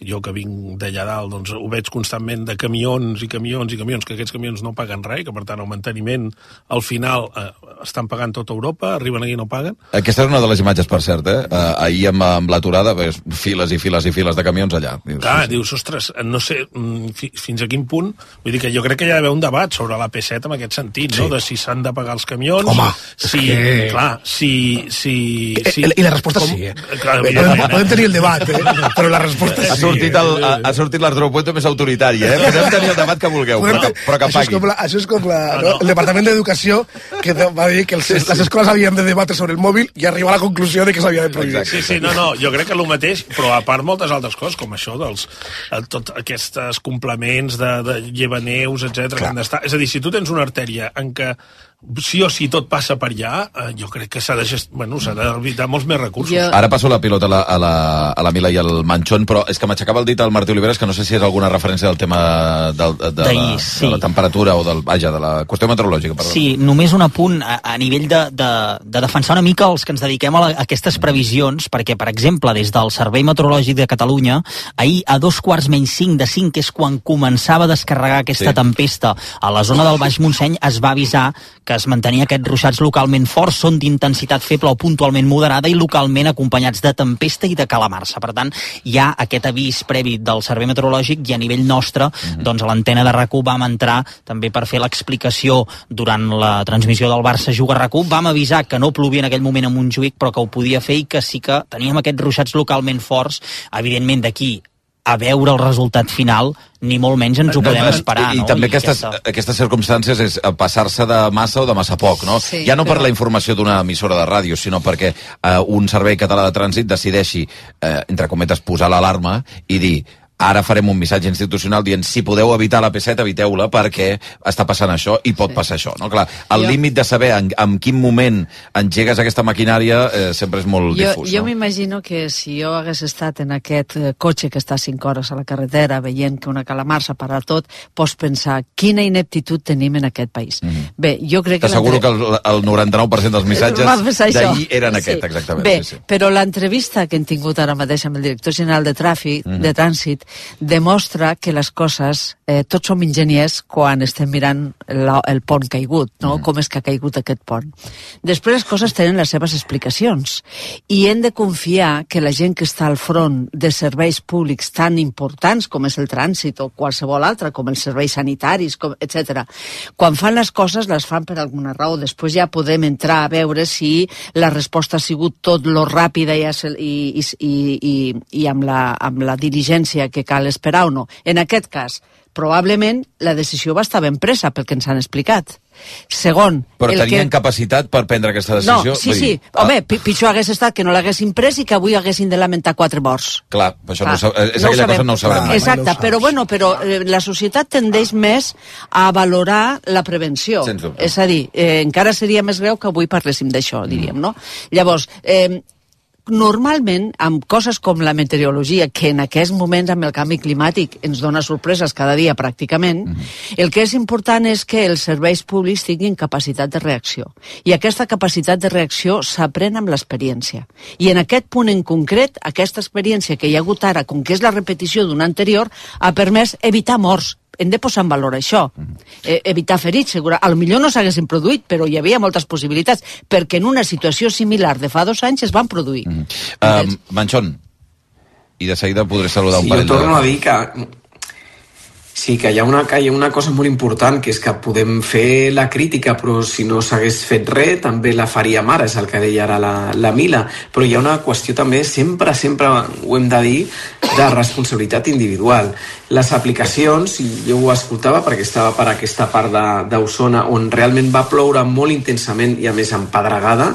jo que vinc d'allà dalt, doncs ho veig constantment de camions i camions i camions, que aquests camions no paguen res, que per tant el manteniment al final eh, estan pagant tota Europa, arriben aquí i no paguen. Aquesta és una de les imatges, per cert, eh? Uh, ahir amb, amb l'aturada, files i files i files de camions allà. Dius, Clar, dius, ostres, no sé mm, fi, fins a quin punt... Vull dir que jo crec que hi ha d'haver un debat sobre la P7 en aquest sentit, sí. no? De si s'han de pagar els camions... Home, si, que- Clar, si... si, si I la resposta sí, eh? Clar, Podem, tenir el debat, eh? <laughs> però la resposta Ha sí. Sortit, el, ha, ha sortit l'Arturo Puente més autoritari, eh? Podem <laughs> tenir el debat que vulgueu, Podem però, que- però que això és pagui. com, la, això és com la, no? el Departament d'Educació que de- va dir que els, les escoles havien de debatre sobre el mòbil i arribar a la conclusió de que s'havia de prohibir. Sí, sí, no, no, jo crec que el mateix, però a part moltes altres coses, com això dels eh, tot aquests complements de, de llevaneus, etc que han d'estar... És a dir, si tu tens una artèria en què sí o sí tot passa per allà, eh, jo crec que s'ha de, gest... bueno, s'ha d'evitar molts més recursos. Jo- Ara passo la pilota a la, a la, a la Mila i al Manchón, però és que m'aixecava el dit al Martí Oliveres que no sé si és alguna referència del tema del, de, de, la, sí. de la temperatura o del, vaja, de la qüestió meteorològica. Perdó. Sí, només un apunt a, a nivell de, de, de defensar una mica els que ens dediquem a, la, a aquestes previsions, perquè, per exemple, des del Servei Meteorològic de Catalunya, ahir a dos quarts menys cinc de cinc, que és quan començava a descarregar aquesta sí. tempesta a la zona del Baix Montseny, es va avisar que es mantenia aquests ruixats localment forts, són d'intensitat feble o puntualment moderada i localment acompanyats de tempesta i de calamarsa. Per tant, hi ha aquest avís previ del Servei Meteorològic i a nivell nostre, doncs a l'antena de rac vam entrar també per fer l'explicació durant la transmissió del Barça Juga rac Vam avisar que no plovia en aquell moment a Montjuïc, però que ho podia fer i que sí que teníem aquests ruixats localment forts, evidentment d'aquí a veure el resultat final, ni molt menys ens ho podem esperar. I, i no? també aquestes, aquesta- aquestes circumstàncies és eh, passar-se de massa o de massa poc, no? Sí, ja no per però- la informació d'una emissora de ràdio, sinó perquè eh, un servei català de trànsit decideixi, eh, entre cometes, posar l'alarma i dir ara farem un missatge institucional dient si podeu evitar la P7, eviteu-la perquè està passant això i pot sí. passar això. No? Clar, el Jo- límit de saber en, en quin moment engegues aquesta maquinària eh, sempre és molt Jo, difús. jo no? m'imagino que si jo hagués estat en aquest eh, cotxe que està 5 hores a la carretera veient que una calamar para tot, pots pensar quina ineptitud tenim en aquest país. Mm -hmm. Bé, jo crec que... T'asseguro que el, el 99% dels missatges d'ahir eren aquest, exactament. Bé, sí, sí. però l'entrevista que hem tingut ara mateix amb el director general de tràfic, Mhm. de trànsit, demostra que les coses, eh, tots som enginyers quan estem mirant la, el pont caigut, no? Mhm. Com és que ha caigut aquest pont. Després les coses tenen les seves explicacions i hem de confiar que la gent que està al front de serveis públics tan importants com és el trànsit o qualsevol altre, com els serveis sanitaris, com, etc. Quan fan les coses les fan per alguna raó. Després ja podem entrar a veure si la resposta ha sigut tot lo ràpida i, i, i, i, i amb, la, amb la diligència que cal esperar o no. En aquest cas, probablement la decisió va estar ben presa pel que ens han explicat. Segon, Però el tenien que... capacitat per prendre aquesta No, decisió? sí, Vull sí. dir, ah, Home, pi- pitjor hagués estat que no l'haguessin pres i que avui haguessin de lamentar quatre morts. Clar, això no, ho Clar, sab- és no ho aquella cosa no ho sabrem mai. Exacte, però bueno, però eh, la societat tendeix més a valorar la prevenció. És a dir, eh, encara seria més greu que avui parléssim d'això, diríem, no? Llavors, eh, normalment, amb coses com la meteorologia, que en aquests moments amb el canvi climàtic ens dona sorpreses cada dia pràcticament, el que és important és que els serveis públics tinguin capacitat de reacció. I aquesta capacitat de reacció s'aprèn amb l'experiència. I en aquest punt en concret, aquesta experiència que hi ha hagut ara, com que és la repetició d'una anterior, ha permès evitar morts. Hem de posar en valor això. Eh, evitar ferits, segura. A lo millor no s'haguessin produït, però hi havia moltes possibilitats, perquè en una situació similar de fa dos anys es van produir. Um, Manchón, I de seguida podré saludar Sí, un jo parell torno de... a dir que Sí, que hi ha, una, que hi ha una cosa molt important, que és que podem fer la crítica, però si no s'hagués fet res, també la faríem ara, és el que deia ara la, la Mila. Però hi ha una qüestió també, sempre, sempre ho hem de dir, de responsabilitat individual. Les aplicacions, jo ho escoltava perquè estava per aquesta part d'Osona, on realment va ploure molt intensament i a més amb pedregada,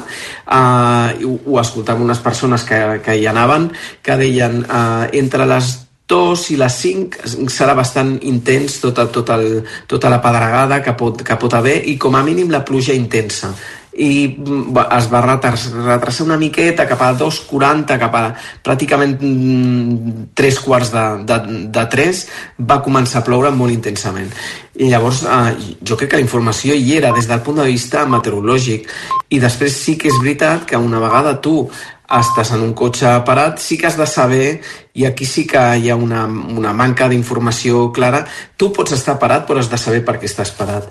eh, ho, ho escoltava unes persones que, que hi anaven, que deien eh, entre les 2 i les 5 serà bastant intens tota, tot el, tota la pedregada que pot, que pot haver i com a mínim la pluja intensa. I mm, es va retrasar una miqueta cap a 2.40 cap a pràcticament mm, 3 quarts de, de, de 3 va començar a ploure molt intensament. I llavors eh, jo crec que la informació hi era des del punt de vista meteorològic. I després sí que és veritat que una vegada tu estàs en un cotxe parat, sí que has de saber, i aquí sí que hi ha una, una manca d'informació clara, tu pots estar parat però has de saber per què estàs parat.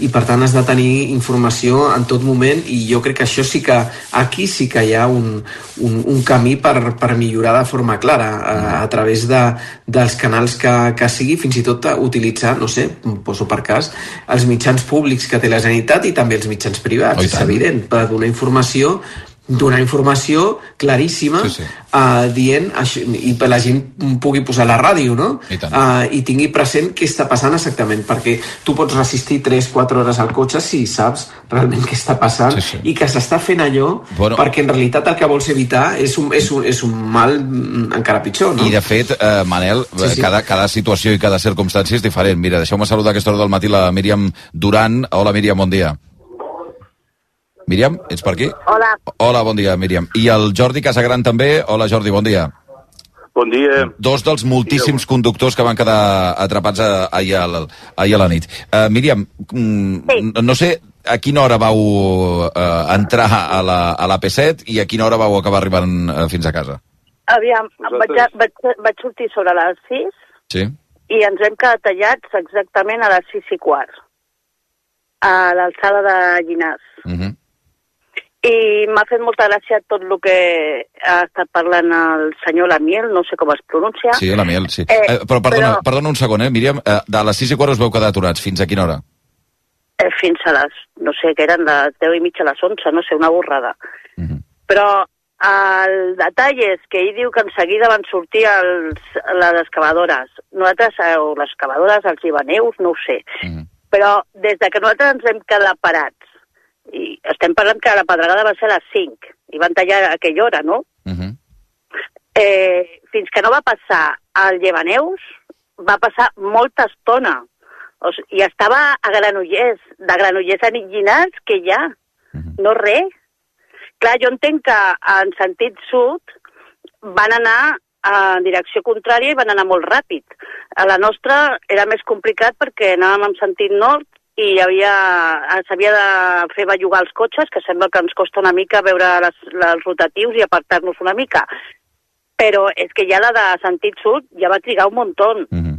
I per tant has de tenir informació en tot moment i jo crec que això sí que, aquí sí que hi ha un, un, un camí per, per millorar de forma clara a, a través de, dels canals que, que sigui, fins i tot utilitzar, no sé, poso per cas, els mitjans públics que té la Generalitat i també els mitjans privats, Oh, és evident, per donar informació donar informació claríssima sí, sí. Uh, dient això, i per la gent pugui posar la ràdio no? I tant. uh, i tingui present què està passant exactament perquè tu pots resistir 3-4 hores al cotxe si saps realment què està passant sí, sí. i que s'està fent allò Bueno. perquè en realitat el que vols evitar és un, és un, és un mal mm, encara pitjor no? I de fet, eh, Manel, Sí, sí, sí. sí. Cada, cada situació i cada circumstància és diferent. Mira, deixeu-me saludar a aquesta hora del matí la Míriam Duran. Hola, Míriam, bon dia. Míriam, ets per aquí? Hola, Hola, bon dia, Míriam. I el Jordi Casagran també. Hola, Jordi, bon dia. bon dia. Dos dels moltíssims conductors que van quedar atrapats a, ahir, a, la- ahir a la nit. Uh, Míriam, mm, no sé a quina hora vau uh, entrar a la, a la P7 i a quina hora vau acabar arribant uh, fins a casa. Aviam, vaig, vaig, vaig sortir sobre les 6 Sí? i ens hem quedat tallats exactament a les 6 i quart, a l'alçada de Llinars. Uh -huh. I m'ha fet molta gràcia tot el que ha estat parlant el senyor Lamiel, no sé com es pronuncia. Sí, la miel, sí. Eh, Eh, però perdona, però- perdona un segon, eh, Míriam. Eh, de les 6 i quart us veu quedar aturats. Fins a quina hora? Eh, fins a les, no sé, que eren les 10 i mitja a les 11, no sé, una borrada. Però el detall és que ell diu que en seguida van sortir els, les excavadores. Nosaltres, eh, o les excavadores, els ibaneus, no ho sé. Però des de que nosaltres ens hem quedat parats, estem parlant que la pedregada va ser a les 5, i van tallar a aquella hora, no? eh, fins que no va passar al Llevaneus, va passar molta estona. O sigui, I estava a Granollers, de Granollers a Llinars, que ja, no res. Clar, jo entenc que en sentit sud van anar en direcció contrària i van anar molt ràpid. A la nostra era més complicat perquè anàvem en sentit nord i hi havia, s'havia de fer bellugar els cotxes, que sembla que ens costa una mica veure les, els rotatius i apartar-nos una mica. Però és que ja la de sentit sud ja va trigar un muntó. Mm.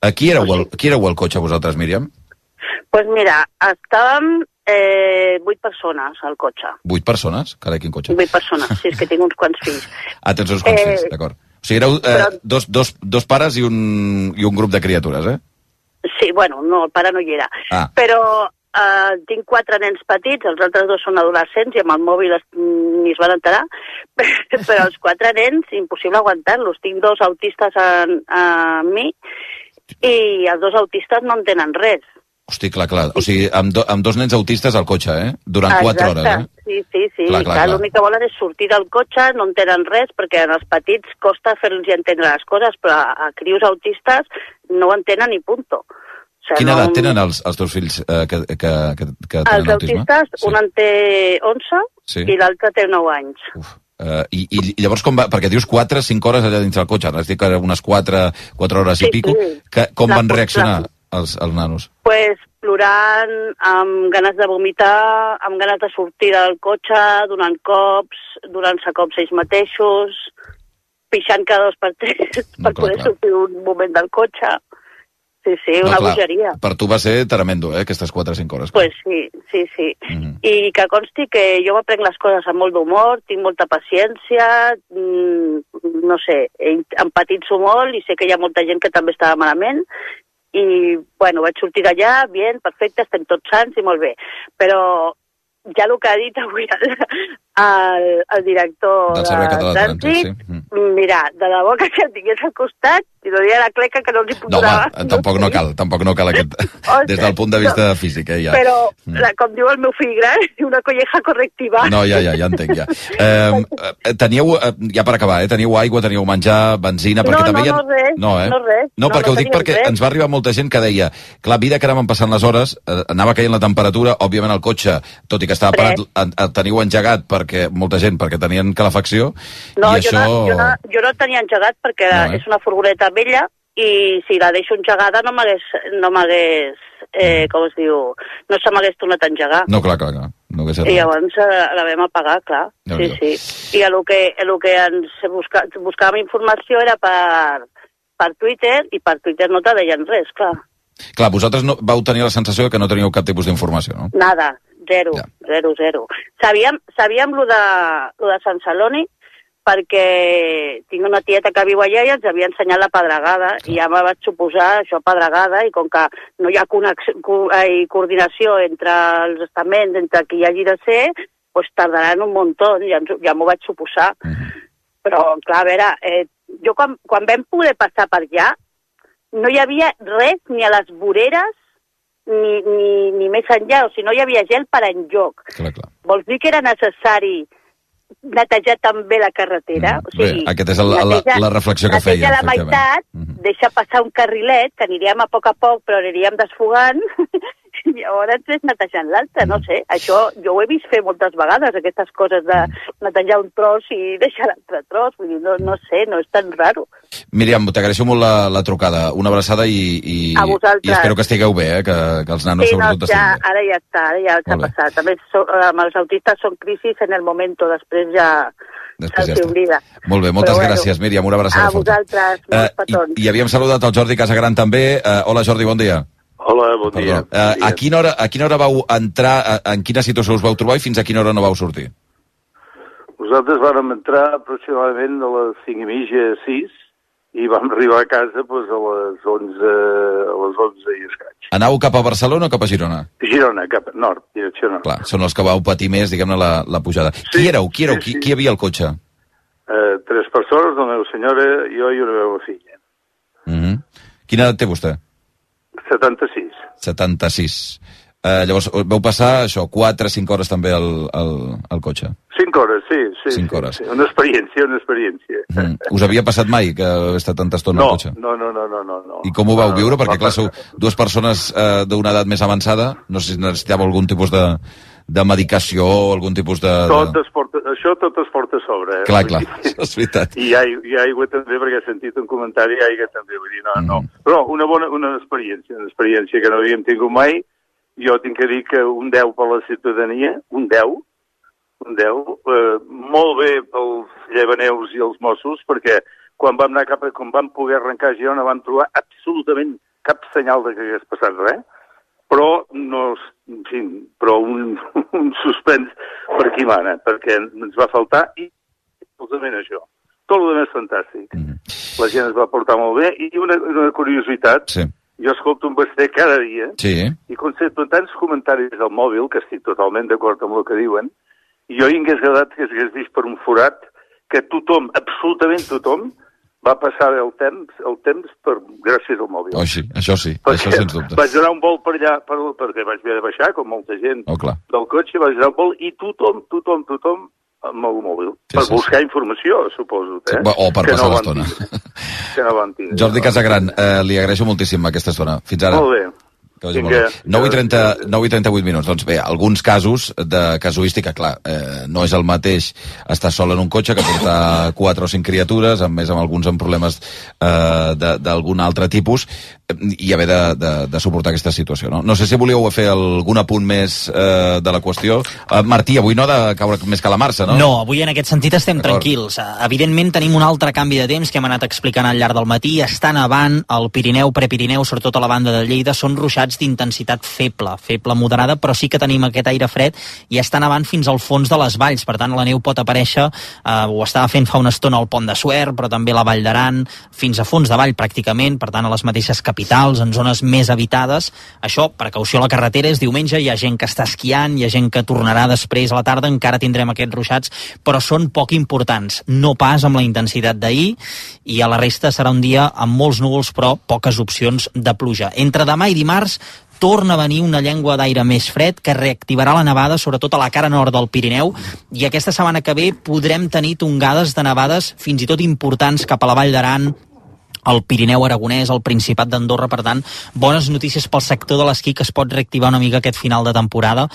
A qui éreu, el, qui éreu el cotxe vosaltres, Míriam? pues mira, estàvem eh, vuit persones al cotxe. Vuit persones? Carai, quin cotxe. Vuit persones, si és que tinc uns <laughs> quants fills. Ah, tens uns quants Eh, fills, d'acord. O sigui, éreu eh, però- dos, dos, dos pares i un, i un grup de criatures, eh? Sí, bueno, no, el pare no hi era. Ah. Però eh, tinc quatre nens petits, els altres dos són adolescents i amb el mòbil es, ni es van enterar, <laughs> però els quatre nens, impossible aguantar-los. Tinc dos autistes en, en mi i els dos autistes no entenen res. Hosti, clar, clar. O sigui, amb, do, amb dos nens autistes al cotxe, eh? Durant quatre hores, eh? Sí, sí, sí. Clar, clar, Clar. L'únic que volen és sortir del cotxe, no entenen res, perquè en els petits costa fer-los entendre les coses, però a, a crios autistes no ho entenen ni punto. O sigui, Quina no... edat tenen els, els teus fills eh, que, que, que, que Els tenen autisme? autistes, un en té 11 Sí. i l'altre té 9 anys. Uh, i, I llavors com va... Perquè dius 4 5 hores allà dins del cotxe, ara eren unes 4, 4 hores i Sí, pico. sí. Que, com La- van reaccionar la- els, els nanos? pues, plorant, amb ganes de vomitar, amb ganes de sortir del cotxe, donant cops, donant-se cops ells mateixos, pixant cada dos per tres <laughs> per poder sortir un moment del cotxe. Sí, sí, una clar, bogeria. Per tu va ser tremendo, eh, aquestes 4 o 5 hores. Pues sí, sí, sí. I que consti que jo m'aprenc les coses amb molt d'humor, tinc molta paciència, mm, no sé, empatitzo molt i sé que hi ha molta gent que també estava malament i, bueno, vaig sortir d'allà, bien, perfecte, estem tots sants i molt bé. Però ja el que ha dit avui el, el, el director Del Servei Català de Trànsit, sí. Mm. mira, de debò que si el tingués al costat, i no diria la cleca que no els hi No, posava. home, tampoc no cal, tampoc no cal aquest... <laughs> Des del punt de vista físic, eh, ja. Però, Mm. la, com diu el meu fill gran, <laughs> una colleja correctiva. No, ja, ja, ja entenc, ja. Eh, eh, teníeu, eh, ja per acabar, eh, teníeu aigua, teníeu menjar, benzina, perquè no, també no, ha... no, res, no, eh? no res. No, perquè no ho dic perquè res. ens va arribar molta gent que deia clar, a mesura que anaven passant les hores, eh, anava caient la temperatura, òbviament el cotxe, tot i que estava parat, el, el teniu engegat perquè molta gent, perquè tenien calefacció, No, i jo, això... no, jo, no, jo no tenia engegat perquè No, eh? és una furgoneta vella i si la deixo engegada no m'hagués, no m'hagués, eh, com es diu, no se m'hagués tornat a engegar. No, clar, clar, clar. No I llavors eh, la vam apagar, clar. Sí, Déu-n'hi-do. sí. I el que, el que ens busca, buscàvem informació era per, per Twitter i per Twitter no te deien res, clar. Clar, vosaltres no, vau tenir la sensació que no teníeu cap tipus d'informació, no? Nada, zero, zero, zero. Sabíem, sabíem lo de, lo de Sant Celoni perquè tinc una tieta que viu allà i ens havia ensenyat la pedregada i ja me vaig suposar això pedregada i com que no hi ha connex, co, eh, coordinació entre els estaments, entre qui hi hagi de ser, doncs tardaran un muntó, ja, ja m'ho vaig suposar. Però, clar, a veure, eh, jo quan, quan vam poder passar per allà, no hi havia res ni a les voreres ni, ni, ni més enllà, o sigui, no hi havia gel per enlloc. Clar, clar. Vols dir que era necessari netejar també la carretera? o Bé, aquest és el, la, neteja- la reflexió que feia. la meitat, deixa passar un carrilet, que aniríem a poc a poc, però aniríem desfogant, llavors és netejant l'altre, no sé. Això jo ho he vist fer moltes vegades, aquestes coses de netejar un tros i deixar l'altre tros, vull dir, no, no sé, no és tan raro. Míriam, t'agraeixo molt la, la trucada. Una abraçada i, i, A vosaltres. i espero que estigueu bé, eh? que, que els nanos sí, no, sobretot ja, estiguin bé. ara ja està, ara ja s'ha passat. També so, amb els autistes són crisis en el moment, després ja Després ja està. Molt bé, moltes Però bueno, gràcies, Míriam. Una abraçada A forta. vosaltres, Eh, molts petons. I, I havíem saludat el Jordi Casagran també. Eh, hola, Jordi, bon dia. Hola, bon Perdó. dia. Eh, a, quina hora, a quina hora vau entrar, eh, en quina situació us vau trobar i fins a quina hora no vau sortir? Nosaltres vàrem entrar aproximadament a les 5 i mitja, 6, i vam <laughs> arribar a casa doncs, a les 11, a les 11 i escaig. Anàveu cap a Barcelona o cap a Girona? Girona, cap a nord, direcció nord. Clar, són els que vau patir més, diguem-ne, la, la pujada. qui éreu? Qui éreu? Qui, qui hi havia al cotxe? Eh, tres persones, la meva senyora, jo i una meva filla. Mm -hmm. Quina edat té vostè? 76. 76. Eh, llavors, vau passar, això, 4 5 hores també al, al, al cotxe. 5 hores, sí, sí. Cinc sí, hores. Sí, una experiència, una experiència. Mm. Us havia passat mai que heu estat tanta estona al No, cotxe? no, no, no, no, no, no. I com ho vau viure? Perquè, va clar, sou dues persones eh, d'una edat més avançada. No sé si necessitàveu algun tipus de, de medicació o algun tipus de... Tot es porta, això tot es porta a sobre. Eh? Clar, clar, és veritat. I, aigua, I aigua també, perquè he sentit un comentari, i aigua també, vull dir, no, Mm. no. Però una bona una experiència, una experiència que no havíem tingut mai. Jo tinc que dir que un 10 per la ciutadania, un 10, un 10, eh, molt bé pels llevaneus i els Mossos, perquè quan vam anar cap a, quan vam poder arrencar a Girona vam trobar absolutament cap senyal de que hagués passat res, però no, en fi, però un, <laughs> un suspens per aquí mana, perquè ens va faltar i absolutament això. Tot el més fantàstic. La gent es va portar molt bé i una, una curiositat, sí. jo escolto un basté cada dia Sí, i concepto tants comentaris al mòbil, que estic totalment d'acord amb el que diuen, i jo hi hagués agradat que s'hagués vist per un forat que tothom, absolutament tothom, va passar el temps, el temps per, gràcies al mòbil. oh, sí, això sí, això sens dubte. Vaig donar un vol per allà, per, perquè vaig haver de baixar, com molta gent Oh, clar. del cotxe, vaig donar un vol, i tothom, tothom, tothom, amb el mòbil. Sí, per sí, buscar informació, suposo. Eh? O per Que passar no l'estona. Que no van tindre. Jordi Casagran, eh, li agraeixo moltíssim aquesta estona. Fins ara. Molt bé. Vinga. bé. 9 i, 30, 9 i 38 minuts. Doncs bé, alguns casos de casuística, clar, eh, no és el mateix estar sol en un cotxe que portar 4 o 5 criatures, a més amb alguns amb problemes eh, de- d'algun altre tipus, i haver de, de, de suportar aquesta situació. No? no sé si volíeu fer algun apunt més eh, de la qüestió. Eh, Martí, avui no ha de caure més que la Marça, no? No, avui en aquest sentit estem tranquils. Eh, Evidentment tenim un altre canvi de temps que hem anat explicant al llarg del matí. Està nevant al Pirineu, Prepirineu, sobretot a la banda de Lleida, són ruixats d'intensitat feble, feble moderada, però sí que tenim aquest aire fred i està nevant fins al fons de les valls. Per tant, la neu pot aparèixer, eh, ho estava fent fa una estona al Pont de Suert, però també la Vall d'Aran, fins a fons de vall pràcticament, per tant a les mateixes capitals, en zones més habitades. Això, precaució a la carretera, és diumenge, hi ha gent que està esquiant, hi ha gent que tornarà després a la tarda, encara tindrem aquests ruixats, però són poc importants, no pas amb la intensitat d'ahir, i a la resta serà un dia amb molts núvols, però poques opcions de pluja. Entre demà i dimarts torna a venir una llengua d'aire més fred que reactivarà la nevada, sobretot a la cara nord del Pirineu, i aquesta setmana que ve podrem tenir tongades de nevades fins i tot importants cap a la Vall d'Aran, el Pirineu Aragonès, el Principat d'Andorra, per tant, bones notícies pel sector de l'esquí que es pot reactivar una mica aquest final de temporada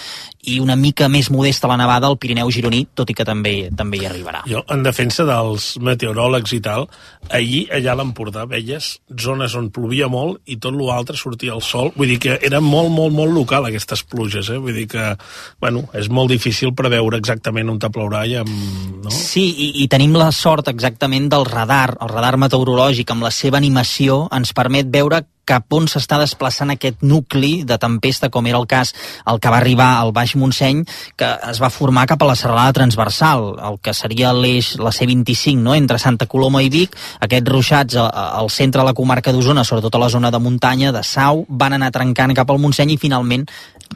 i una mica més modesta la nevada al Pirineu gironí, tot i que també també hi arribarà. Jo, en defensa dels meteoròlegs i tal, ahir allà a l'Empordà veies zones on plovia molt i tot l'altre sortia el sol. Vull dir que era molt, molt, molt local aquestes pluges, eh? Vull dir que, bueno, és molt difícil preveure exactament on te plourà i amb... No? Sí, i, i tenim la sort exactament del radar, el radar meteorològic, amb la seva animació, ens permet veure cap on s'està desplaçant aquest nucli de tempesta, com era el cas el que va arribar al Baix Montseny, que es va formar cap a la serralada transversal, el que seria l'eix, la C25, no? entre Santa Coloma i Vic, aquests ruixats al centre de la comarca d'Osona, sobretot a la zona de muntanya, de Sau, van anar trencant cap al Montseny i finalment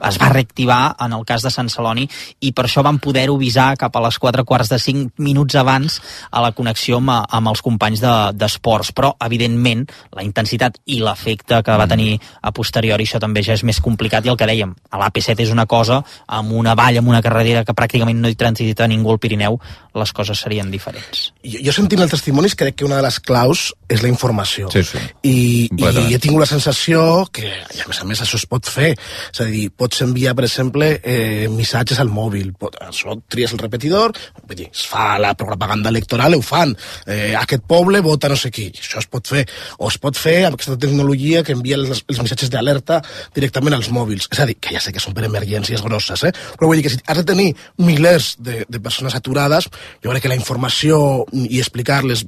es va reactivar en el cas de Sant Celoni i per això van poder-ho avisar cap a les 4 quarts de 5 minuts abans a la connexió amb, amb els companys de- d'esports. Però, evidentment, la intensitat i l'efecte que va tenir a posteriori, això també ja és més complicat i el que dèiem, a l'AP7 és una cosa, amb una vall, amb una carretera que pràcticament no hi transita ningú al Pirineu, les coses serien diferents. Jo, jo sentint els testimonis crec que una de les claus és la informació. Sí, sí. I, i he tingut la sensació que, a més a més, això es pot fer. És a dir, pots enviar, per exemple, eh, missatges al mòbil. Pot, això tries el repetidor, dir, es fa la propaganda electoral, ho fan. Eh, aquest poble vota no sé qui. Això es pot fer. O es pot fer amb aquesta tecnologia que envia els, els missatges d'alerta directament als mòbils. És a dir, que ja sé que són per emergències grosses, eh? però vull dir que si has de tenir milers de, de persones aturades, jo crec que la informació i explicar-les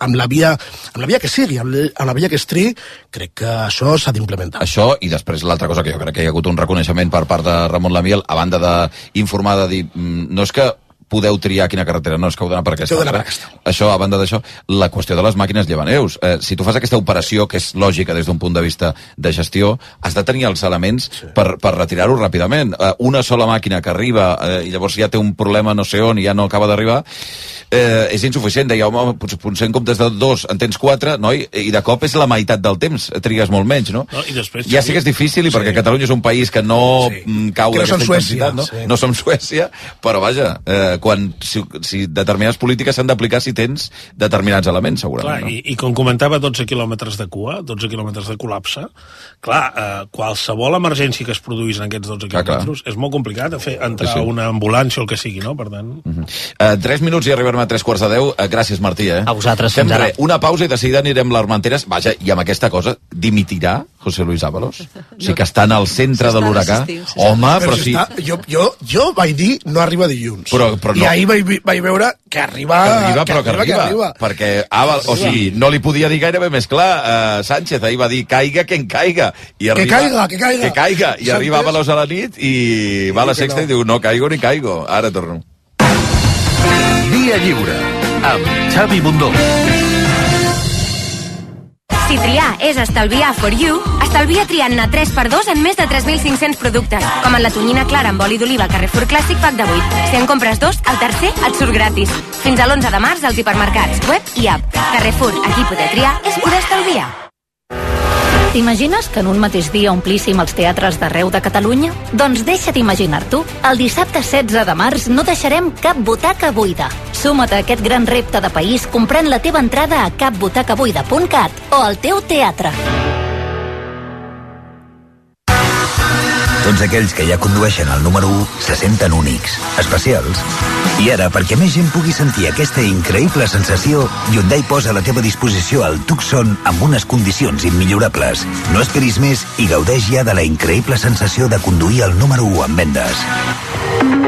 amb, la via, amb la via que sigui, amb, la- amb la via que es triï, crec que això s'ha d'implementar. Això, i després l'altra cosa que jo crec que hi ha hagut un reconeixement per part de Ramon Lamiel, a banda d'informar de dir, mm, no és que podeu triar quina carretera, no és que heu d'anar per aquesta. Heu d'anar per altra. Això, a banda d'això, la qüestió de les màquines llevaneus. Eh, si tu fas aquesta operació, que és lògica des d'un punt de vista de gestió, has de tenir els elements sí. per, per retirar-ho ràpidament. Eh, una sola màquina que arriba eh, i llavors ja té un problema no sé on i ja no acaba d'arribar, eh, és insuficient. Deia, home, potser, potser en comptes de dos en tens quatre, no? I, i de cop és la meitat del temps, trigues molt menys, no? No, i després, Ja sé que és difícil i perquè Catalunya és un país que no sí. cau Que no d'aquesta intensitat, no? sí. no som Suècia, però vaja, eh, quan, si, si determinades polítiques s'han d'aplicar si tens determinats elements, segurament. Clar, i, i com comentava, 12 quilòmetres de cua, 12 quilòmetres de col·lapse, clar, eh, qualsevol emergència que es produís en aquests 12 Clar, clar. quilòmetres és molt complicat de fer entrar Sí, sí. una ambulància o el que sigui, no? Per tant... no? Eh, tres minuts i arribarem a tres quarts de deu. Eh, gràcies, Martí. Eh? A vosaltres, Fem fins ara. res, una pausa i de seguida anirem l'Armenteres. Vaja, i amb aquesta cosa, dimitirà José Luis Ábalos? <laughs> O sigui que està en el centre de l'huracà. Home, però, si sí... Està, jo, jo, jo vaig dir no arriba dilluns. Però- però I no. ahir vaig, vaig veure que arriba... que arriba, però que arriba, que arriba. perquè Àbal, o sigui, no li podia dir gairebé més clar uh, Sánchez, ahir va dir caiga que en caiga i Que caiga, que caiga. que caiga, i arriba? Ábalos a la nit i va a la sexta no. i diu no caigo ni caigo, ara torno Via lliure amb Xavi Bundó. Si triar és estalviar for you, estalvia triant-ne 3x2 en més de 3.500 productes, com en la tonyina clara amb oli d'oliva Carrefour Clàssic pack de 8. Si en compres dos, el tercer et surt gratis. Fins a l'11 de març als hipermercats, web i app. Carrefour, aquí poder triar és poder estalviar. T'imagines que en un mateix dia omplíssim els teatres d'arreu de Catalunya? Doncs deixa't imaginar-t'ho. El dissabte 16 de març no deixarem cap butaca buida. Suma't a aquest gran repte de país comprant la teva entrada a capbutacabuida.cat o al teu teatre. Tots aquells que ja condueixen el número 1 se senten únics, especials. I ara, perquè més gent pugui sentir aquesta increïble sensació, Hyundai posa a la teva disposició el Tucson amb unes condicions immillorables. No esperis més i gaudeix ja de la increïble sensació de conduir el número 1 en vendes.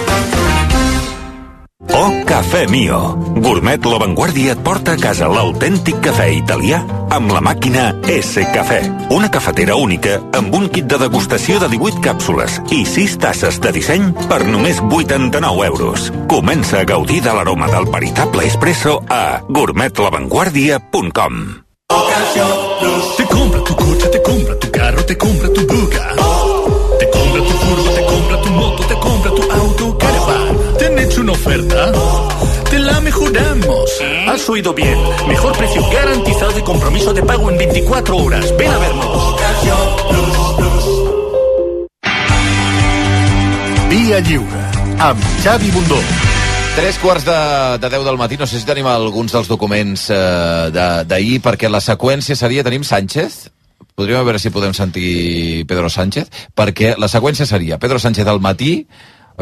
Oh, Cafè Mio. Gourmet La Vanguardia et porta a casa l'autèntic cafè italià amb la màquina S Cafè. Una cafetera única amb un kit de degustació de 18 càpsules i 6 tasses de disseny per només 89 euros. Comença a gaudir de l'aroma del veritable espresso a gourmetlavanguardia.com Te compra tu coche, te compra tu carro, te compra tu buga. Te compra tu furgo, te compra tu moto, te compra tu auto, oferta? Te la mejoramos. Has oído bien. Mejor precio garantizado y compromiso de pago en 24 horas. Ven a vernos. Via Lliure, amb Xavi Bundó. Tres quarts de, de 10 del matí, no sé si tenim alguns dels documents eh, de- d'ahir, perquè la seqüència seria, tenim Sánchez, podríem veure si podem sentir Pedro Sánchez, perquè la seqüència seria Pedro Sánchez al matí,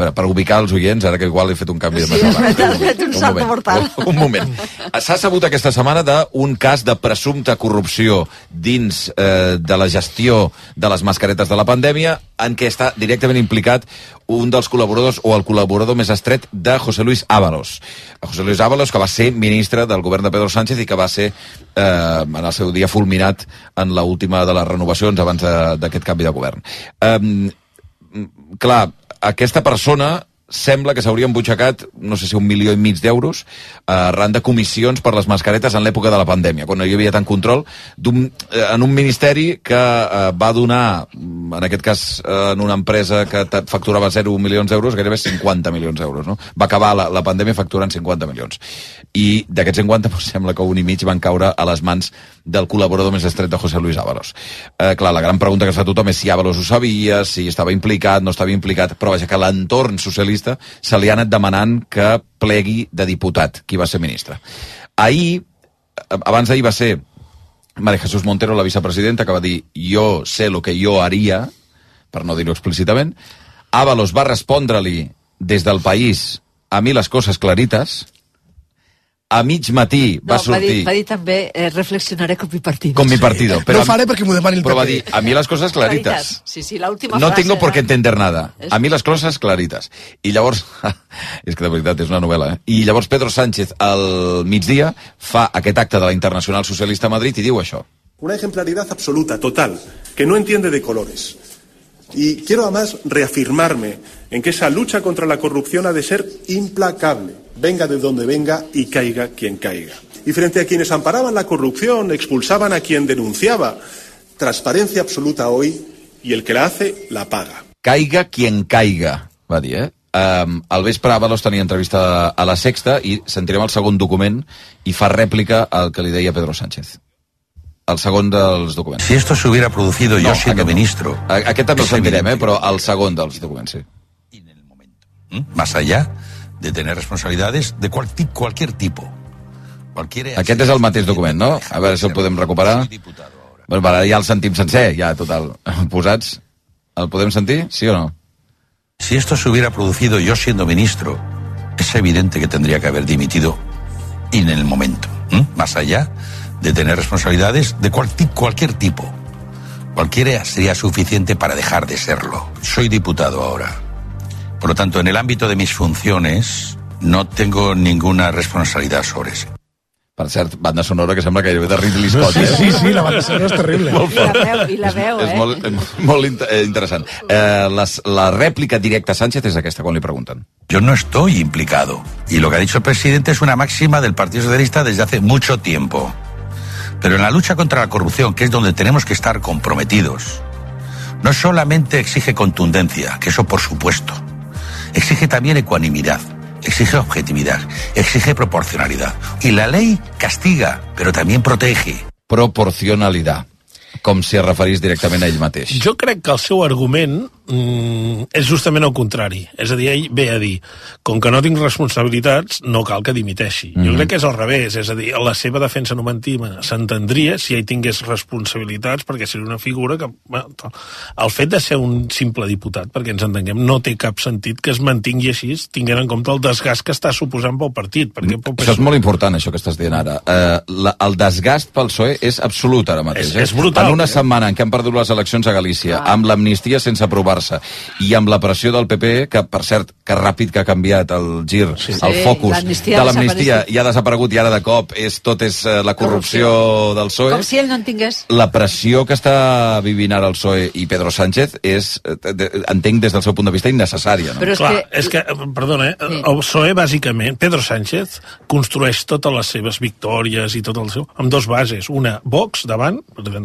veure, per ubicar els oients, ara que igual he fet un canvi de Sí, <laughs> has fet un salto moment, mortal. Un, un moment. S'ha sabut aquesta setmana d'un cas de presumpta corrupció dins eh, de la gestió de les mascaretes de la pandèmia en què està directament implicat un dels col·laboradors o el col·laborador més estret de José Luis Ábalos. José Luis Ábalos, que va ser ministre del govern de Pedro Sánchez i que va ser eh, en el seu dia fulminat en la última de les renovacions abans de- d'aquest canvi de govern. Eh, clar, aquesta persona sembla que s'hauria embutxacat, no sé si un milió i mig d'euros, eh, arran de comissions per les mascaretes en l'època de la pandèmia, quan no hi havia tant control, d'un, eh, en un ministeri que eh, va donar, en aquest cas eh, en una empresa que facturava 0 milions d'euros, gairebé 50 milions d'euros. No? Va acabar la, la pandèmia facturant 50 milions. I d'aquests 50, doncs, sembla que un i mig van caure a les mans del col·laborador més estret de José Luis Ábalos. Eh, clar, la gran pregunta que es fa tothom és si Ábalos ho sabia, si estava implicat, no estava implicat, però vaja, que l'entorn socialista se li ha anat demanant que plegui de diputat, qui va ser ministre. Ahir, eh, abans d'ahir va ser María Jesús Montero, la vicepresidenta, que va dir jo sé lo que jo haria, per no dir-ho explícitament. Ábalos va respondre-li des del país a mi les coses clarites. A mig matí va No, va, sortir... dir, va dir també, eh, reflexionaré con mi partido. Con mi partido. Però no faré perquè m'ho demani el Però va dir, a mi les coses claritas. Sí, sí, la última No frase. tengo por qué ¿no? entender nada. A mi les coses claritas. I llavors, <laughs> és que de veritat és una novel·la, eh? I llavors Pedro Sánchez al migdia fa aquest acte de la Internacional Socialista a Madrid i diu això. Una ejemplaridad absoluta, total, que no entiende de colores. Y quiero además reafirmarme en que esa lucha contra la corrupción ha de ser implacable, venga de donde venga y caiga quien caiga. Y frente a quienes amparaban la corrupción, expulsaban a quien denunciaba, transparencia absoluta hoy y el que la hace la paga. Caiga quien caiga, va dir, eh? Um, entrevista a la Sexta i sentirem el segon document i fa rèplica al que li Pedro Sánchez. El segon dels documents. Si esto se hubiera producido yo siendo ministro. A- Aquest també el sentirem, eh? però el segon dels documents, sí. ¿Mm? Más allá de tener responsabilidades de cual cualquier tipo. Cualquier Aquest és el mateix document, no? A veure si el podem recuperar. Bueno, ara ja el sentim sencer, ja total. <laughs> Posats. El podem sentir, sí o no? Si esto se hubiera producido yo siendo ministro, es evidente que tendría que haber dimitido en el momento. ¿m? Más allá de tener responsabilidades de cual cualquier tipo. Cualquiera sería suficiente para dejar de serlo. Soy diputado ahora. Por lo tanto, en el ámbito de mis funciones, no tengo ninguna responsabilidad sobre eso. Per cert, banda sonora que sembla gairebé de Ridley Scott. Sí, eh? sí, sí, la banda sonora és terrible. Molt I la veu, i la veu, És eh? molt, és molt in- eh, interessant. Eh, les, la rèplica directa a Sánchez és aquesta, quan li pregunten. Yo no estoy implicado. Y lo que ha dicho el presidente es una máxima del Partido Socialista desde hace mucho tiempo. Pero en la lucha contra la corrupción, que es donde tenemos que estar comprometidos, no solamente exige contundencia, que eso por supuesto, exige también ecuanimidad, exige objetividad, exige proporcionalidad. Y la ley castiga, pero también protege. Proporcionalitat. Com si es referís directament a ell mateix. Jo crec que el seu argument mm, és justament el contrari. És a dir, ell ve a dir, com que no tinc responsabilitats, no cal que dimiteixi. Mm. Jo Mhm. crec que és al revés, és a dir, la seva defensa numentina s'entendria si ell tingués responsabilitats, perquè seria una figura que... Bueno, el fet de ser un simple diputat, perquè ens entenguem, no té cap sentit que es mantingui així, tinguent en compte el desgast que està suposant pel partit. Perquè pel Això és molt important, això que estàs dient ara. Uh, la, el desgast pel PSOE és absolut ara mateix. És- eh? és brutal, En una eh? setmana en què han perdut les eleccions a Galícia, amb l'amnistia sense aprovar-se, i amb la pressió del PP, que, per cert, que ràpid que ha canviat el gir, sí. el Sí, focus de l'amnistia i ha desaparegut, i ara de cop és, tot és uh, la corrupció, del PSOE. Com si ell no en tingués. La pressió que està vivint ara el PSOE i Pedro Sánchez és, eh, entenc des del seu punt de vista, innecessària. No? Però és Clar, que- és que, eh, perdona, eh? el PSOE, bàsicament, Pedro Sánchez construeix totes les seves victòries i tot el seu, amb dos bases. Una, Vox, davant,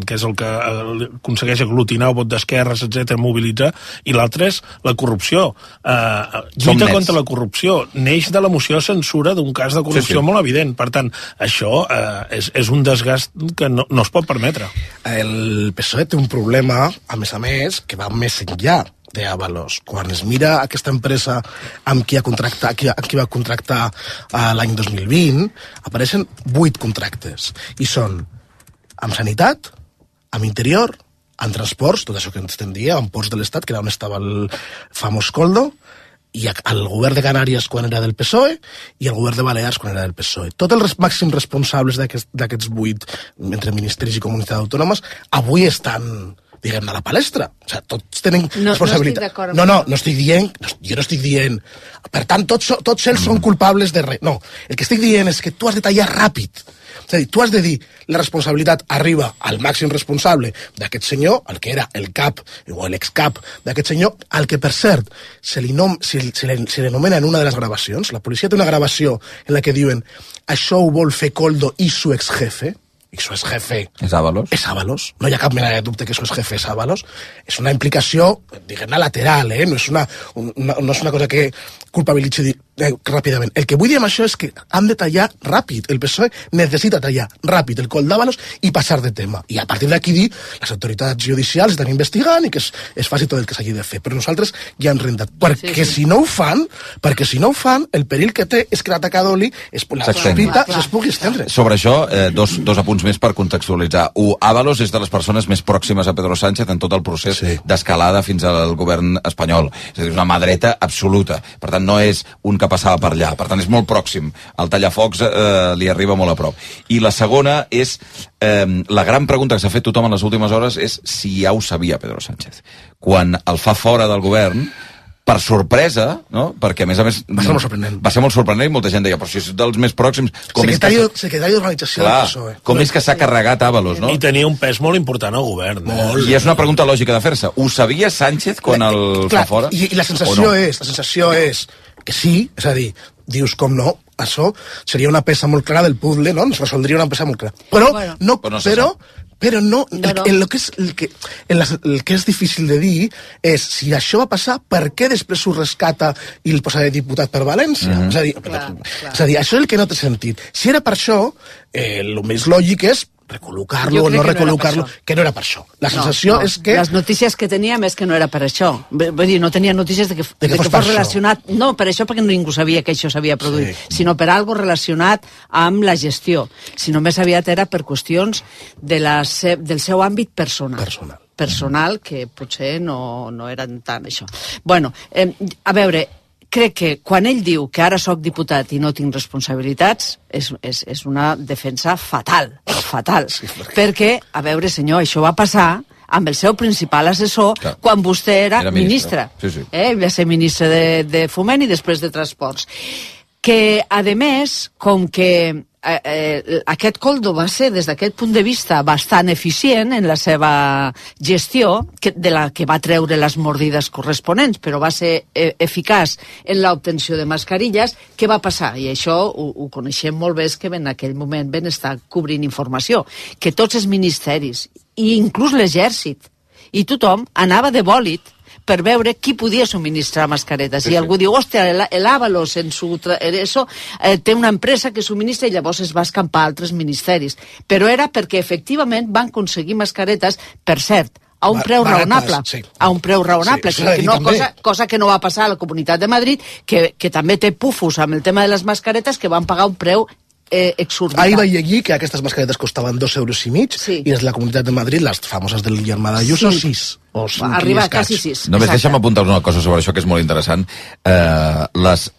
que és el que eh, aconsegueix aglutinar el vot d'esquerres, etc mobilitzar, i l'altra és la corrupció. Eh, Som lluita nets. contra la corrupció. Neix de la moció de censura d'un cas de corrupció Sí, sí. molt evident. Per tant, això eh, és, és un desgast que no, no es pot permetre. El PSOE té un problema, a més a més, que va més enllà d'Avalos. Quan es mira aquesta empresa amb qui, ha contractat, qui, amb qui va contractar uh, l'any 2020, apareixen vuit contractes. I són amb sanitat, amb interior, amb transports, tot això que ens estem dient, amb ports de l'Estat, que era on estava el famós Coldo, i el govern de Canàries quan era del PSOE i el govern de Balears quan era del PSOE. Tots els màxims responsables d'aquest- d'aquests vuit, entre ministeris i comunitats autònomes, avui estan diguem-ne, a la palestra. O sigui, tots tenen no responsabilitat. amb no, no, no estic dient, no, jo no estic dient, per tant, tots, tots ells són culpables de res. No, el que estic dient és que tu has de tallar ràpid. És a dir, tu has de dir, la responsabilitat arriba al màxim responsable d'aquest senyor, el que era el cap o l'excap d'aquest senyor, al que, per cert, se li, nom, se, se, li, se li anomena en una de les gravacions, la policia té una gravació en la que diuen això ho vol fer Coldo i su exjefe, i su exjefe És Ábalos? és Ábalos. No hi ha cap mena de dubte que su exjefe és Ábalos. És una implicació, diguem-ne, lateral, eh? No és una, una, no és una cosa que culpabilitzi eh, ràpidament. El que vull dir amb això és que han de tallar ràpid. El PSOE necessita tallar ràpid el col d'Ábalos i passar de tema. I a partir d'aquí dir les autoritats judicials estan investigant i que es, es faci tot el que s'hagi de fer. Però nosaltres ja hem rentat. Perquè Sí, sí. si no ho fan, perquè si no ho fan, el perill que té és que l'atac a Doli, es, la sospita es pugui estendre. Sobre això, eh, dos, dos apunts més per contextualitzar. Un, Ábalos és de les persones més pròximes a Pedro Sánchez en tot el procés sí. d'escalada fins al govern espanyol. És a dir, una mà dreta absoluta. Per tant, no és un que passava per allà. Per tant, és molt pròxim. El tallafocs eh, li arriba molt a prop. I la segona és... Eh, la gran pregunta que s'ha fet tothom en les últimes hores és si ja ho sabia Pedro Sánchez. Quan el fa fora del govern, per sorpresa, no? perquè a més a més... Va ser molt sorprenent. Va ser molt sorprenent i molta gent deia, però si és dels més pròxims... Com és que Secretari, secretari d'organització del PSOE. com és que s'ha carregat Ábalos, no? I tenia un pes molt important al govern. Eh? I és una pregunta lògica de fer-se. Ho sabia Sánchez quan el Clar, fa fora? I, i la sensació no? és, la sensació és que sí, és a dir, dius com no, això seria una peça molt clara del puzzle, no? Ens resoldria una peça molt clara. Però, Bueno. no, Però no però, però no, No, no. El, el, que és, el, que, el, el que és difícil de dir és si això va passar, per què després s'ho rescata i el posa de diputat per València? Mhm. és, a dir, és a dir, això és el que no té sentit. Si era per això, eh, el més lògic és recol·locar-lo o no que no recol·locar-lo, això. que no era per això. La sensació és que... Les notícies que teníem és que no era per això. Vull dir, no tenia notícies de que, de que, fos fos per això. relacionat... No, per això perquè ningú sabia que això s'havia produït, Sí. sinó per algo relacionat amb la gestió. Si només aviat era per qüestions de la se, del seu àmbit personal. Personal. Personal, que potser no, no eren tant això. Bueno, eh, a veure, crec que quan ell diu que ara sóc diputat i no tinc responsabilitats, és, és, és una defensa fatal, fatal. Sí, perquè... perquè, a veure, senyor, això va passar amb el seu principal assessor Clar. quan vostè era, Era ministre. ministre. Sí, sí. Eh? Va ser ministre de, de Foment i després de Transports. Que, a més, com que eh, eh, aquest Coldo va ser, des d'aquest punt de vista, bastant eficient en la seva gestió, que, de la que va treure les mordides corresponents, però va ser eh, eficaç en l'obtenció de mascarilles, què va passar? I això ho, ho coneixem molt bé, és que en aquell moment van estar cobrint informació, que tots els ministeris, i inclús l'exèrcit, i tothom anava de bòlit per veure qui podia subministrar mascaretes. Sí, I sí. algú diu, hòstia, el, el Ábalos en su en eso, eh, té una empresa que subministra i llavors es va escampar a altres ministeris. Però era perquè efectivament van aconseguir mascaretes, per cert, a un preu barates, raonable. sí. A un preu raonable, Sí, que no, també. cosa, cosa que no va passar a la Comunitat de Madrid, que, que també té pufos amb el tema de les mascaretes, que van pagar un preu eh, exorbitant. Ahir vaig llegir que aquestes mascaretes costaven dos euros i mig Sí. i és la Comunitat de Madrid, les famoses del germà d'Ayuso, Sí. sis. O cinc Arriba quasi sis. Només Exacte. deixa'm apuntar una cosa sobre això que és molt interessant. Eh, les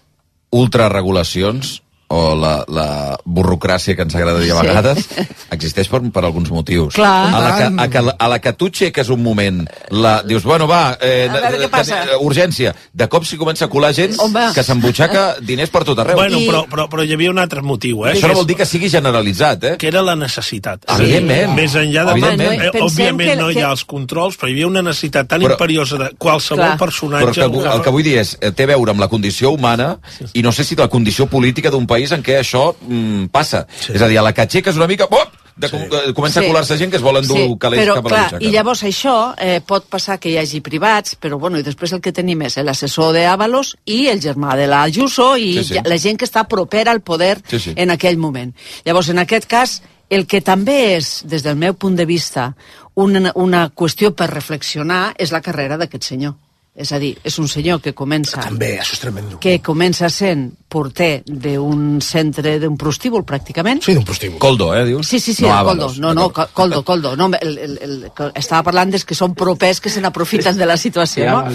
ultraregulacions o la, la burocràcia que ens agrada dir a Sí. vegades existeix per, per alguns motius. Clar. A la, que, Tant. a, que, a la que tu aixeques un moment, la, dius, bueno, va, eh, A veure què passa. urgència. De cop s'hi comença a colar gent Home. que s'embutxaca diners per tot arreu. Bueno, I- però, però, però hi havia un altre motiu, eh? Això no vol dir que sigui generalitzat, eh? que era la necessitat. Sí. Evidentment. Més enllà de... Home, Evidentment, no, eh, òbviament que- no hi que- ha els controls, però hi havia una necessitat tan Però- imperiosa de qualsevol Clar. personatge... Però que, el, el que vull dir és, eh, té a veure amb la condició humana i no sé si la condició política d'un país en què això mm, passa. Sí. És a dir, a la que aixeques una mica, pop, de, sí. comença Sí. a colar-se gent que es vol endur sí, calés però, cap a la clar, butxaca. I llavors això eh, pot passar que hi hagi privats, però bueno, i després el que tenim és l'assessor d'Àvalos i el germà de la Ayuso i Sí, sí. la gent que està propera al poder Sí, sí. en aquell moment. Llavors, en aquest cas, el que també és, des del meu punt de vista, una, una qüestió per reflexionar és la carrera d'aquest senyor. És a dir, és un senyor que comença També, això és tremendo. que comença sent porter d'un centre, d'un prostíbul, pràcticament. Sí, d'un prostíbul. Coldo, eh, dius? Sí, sí, sí, no, el Coldo. No, no, Coldo, Coldo. No, el, el, el, que estava parlant dels que són propers que se n'aprofiten de la situació, no?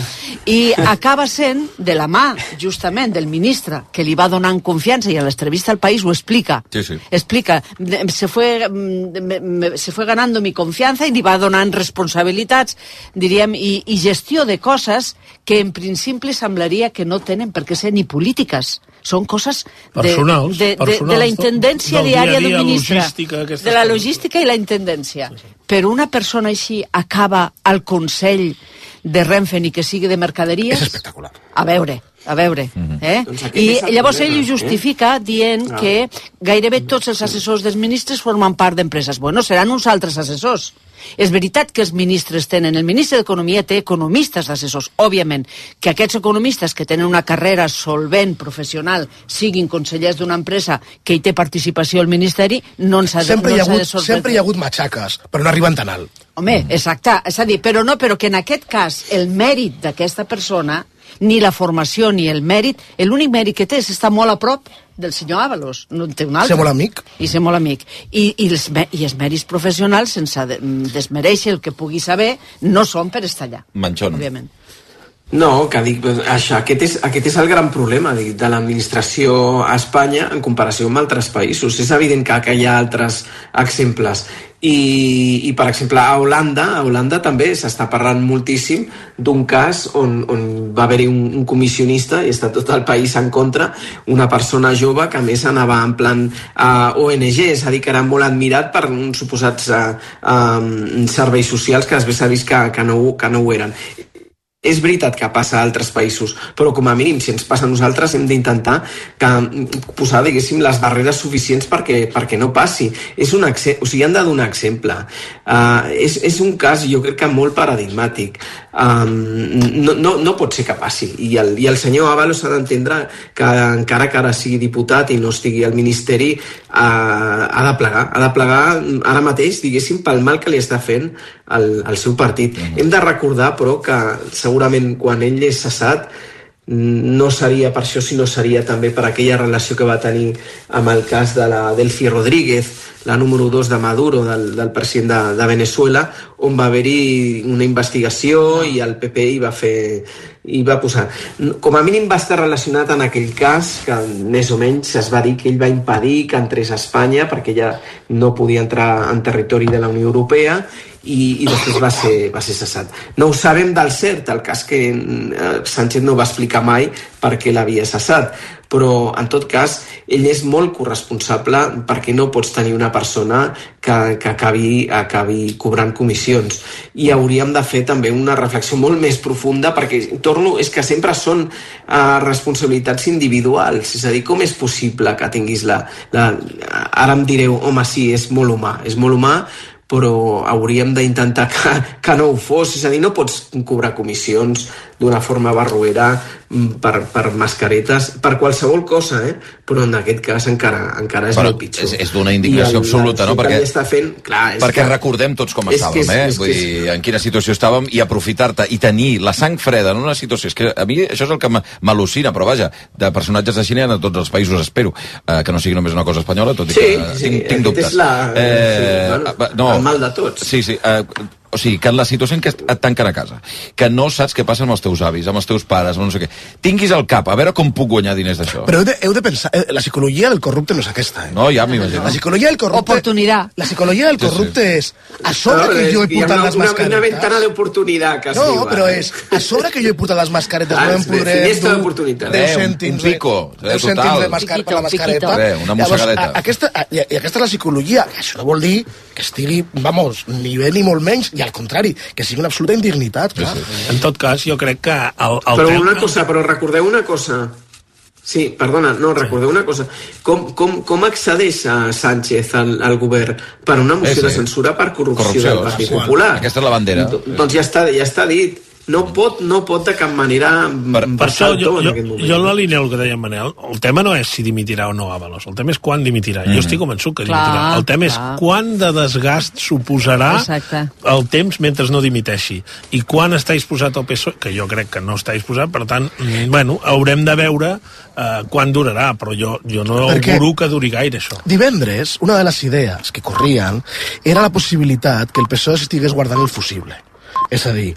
I acaba sent de la mà, justament, del ministre, que li va donant confiança, i a l'entrevista al País ho explica. Sí, sí. Explica, se fue, se fue ganando mi confianza i li va donant responsabilitats, diríem, i, i gestió de coses que en principi semblaria que no tenen per què ser ni polítiques. Són coses de, Personals, de, de, de personals, la del- intendència del diària d'un ministre. de la coses. logística i la intendència. Però una persona així acaba al Consell de Renfe ni que sigui de mercaderies... És espectacular. A veure, a veure. eh? Doncs I llavors problema, ell ho justifica dient Ah. que gairebé tots els assessors dels ministres formen part d'empreses. Bueno, seran uns altres assessors. És veritat que els ministres tenen, el ministre d'Economia té economistes d'assessors, òbviament, que aquests economistes que tenen una carrera solvent, professional, siguin consellers d'una empresa que hi té participació al Ministeri, no ens ha de, Sempre, no hi ha ens ha de hagut, sorprendre. sempre hi ha hagut matxaques, però no arriben tan alt. Home, exacte, és a dir, però no, però que en aquest cas el mèrit d'aquesta persona, ni la formació ni el mèrit, l'únic mèrit que té és estar molt a prop del senyor Ábalos, no en té un altre. Ser molt amic. I ser molt amic. I, i, els, i els mèrits professionals, sense de, desmereixer el que pugui saber, no són per estar allà. Manchón. Òbviament. No, que dic, doncs, això, aquest, és, aquest és el gran problema dic, de l'administració a Espanya en comparació amb altres països. És evident que, que hi ha altres exemples. I, i per exemple, a Holanda, a Holanda també s'està parlant moltíssim d'un cas on, on va haver-hi un, un comissionista i està tot el país en contra, una persona jove que a més anava en plan uh, ONG, és a dir, que era molt admirat per uns suposats uh, um, serveis socials que després s'ha vist que, que, no, que no ho eren. És veritat que passa a altres països, però com a mínim, si ens passa a nosaltres, hem d'intentar que, posar, diguéssim, les barreres suficients perquè, perquè no passi. És un o sigui, han de donar exemple. Uh, és, és un cas, jo crec que molt paradigmàtic. Um, no, no, no pot ser que passi. I el, i el senyor Ábalos s'ha d'entendre que encara que ara sigui diputat i no estigui al Ministeri, uh, ha de plegar. Ha de plegar ara mateix, diguéssim, pel mal que li està fent al, al seu partit. Hem de recordar, però, que segurament quan ell és cessat no seria per això, sinó seria també per aquella relació que va tenir amb el cas de la Delcy Rodríguez, la número 2 de Maduro, del, del president de, de Venezuela, on va haver-hi una investigació i el PP hi va fer i va posar. Com a mínim va estar relacionat en aquell cas que més o menys es va dir que ell va impedir que entrés a Espanya perquè ella no podia entrar en territori de la Unió Europea i, i després va ser, va ser cessat. No ho sabem del cert, el cas que eh, Sánchez no va explicar mai per què l'havia cessat, però en tot cas ell és molt corresponsable perquè no pots tenir una persona que, que acabi, acabi cobrant comissions i hauríem de fer també una reflexió molt més profunda perquè torno, és que sempre són uh, responsabilitats individuals és a dir, com és possible que tinguis la, la ara em direu, home sí, és molt humà és molt humà però hauríem d'intentar que, que no ho fos. És a dir, no pots cobrar comissions d'una forma barroera mm, per, per mascaretes, per qualsevol cosa, eh? però en aquest cas encara, encara és Però molt pitjor. és, és d'una indignació el- absoluta, no? Perquè, està fent, clar, és perquè que... recordem tots com és estàvem, és- eh? és Vull que dir, en quina situació estàvem i aprofitar-te i tenir la sang freda en una situació... És que a mi això és el que m'al·lucina, però vaja, de personatges així n'hi ha a tots els països, espero, eh, que no sigui només una cosa espanyola, tot i Sí, que sí, tinc, tinc dubtes. és la- eh, sí, bueno, no, el mal de tots. Sí, sí. Eh, o sigui, que en la situació en què et tanquen a casa, que no saps què passa amb els teus avis, amb els teus pares, amb no sé què, tinguis al cap, a veure com puc guanyar diners d'això. Però heu de, heu de pensar, eh, la psicologia del corrupte no és aquesta, eh? No, ja m'imagino. La psicologia del corrupte... Oportunidad. La psicologia del Sí, sí. corrupte és a sobre No, que és jo he portat una, les una, mascaretes... una ventana d'oportunitat que es No, diu. però ara. és a sobre que jo he portat les mascaretes, Ah, no em de podré... finestra d'oportunitat. 10 Eh, un- cèntims, un pico, eh, 10 total. cèntims de mascar per la Piquito, mascareta. piquito. Bé, una mossegadeta. a, aquesta, a, I aquesta és la psicologia. Això no vol dir que estigui, vamos, ni bé ni molt menys, i al contrari, que sigui una absoluta indignitat, clar. En tot cas, jo crec que el, el Però tema... una cosa, però recordeu una cosa. Sí, perdona, no, recordeu una cosa. Com, com, com accedeix a Sánchez al, al govern? Per una moció Sí, sí. de censura per corrupció, Corrupció, del Partit sí, sí. Popular. Aquesta és la bandera. Do- Doncs ja està, ja està dit. No pot, no pot de cap manera Per, per això el jo, jo, aquest moment. jo en la línia del que deia en Manel, el tema no és si dimitirà o no Avalos, el tema és quan dimitirà. Mm. Jo estic convençut que Clar, dimitirà. El tema clar. és quant de desgast suposarà Exacte. el temps mentre no dimiteixi. I quan està disposat el PSOE, que jo crec que no està disposat, per tant, mm, bueno, haurem de veure eh, quan durarà, però jo, jo no Perquè- auguro que duri gaire això. Divendres, una de les idees que corrien era la possibilitat que el PSOE estigués guardant el fusible. És a dir,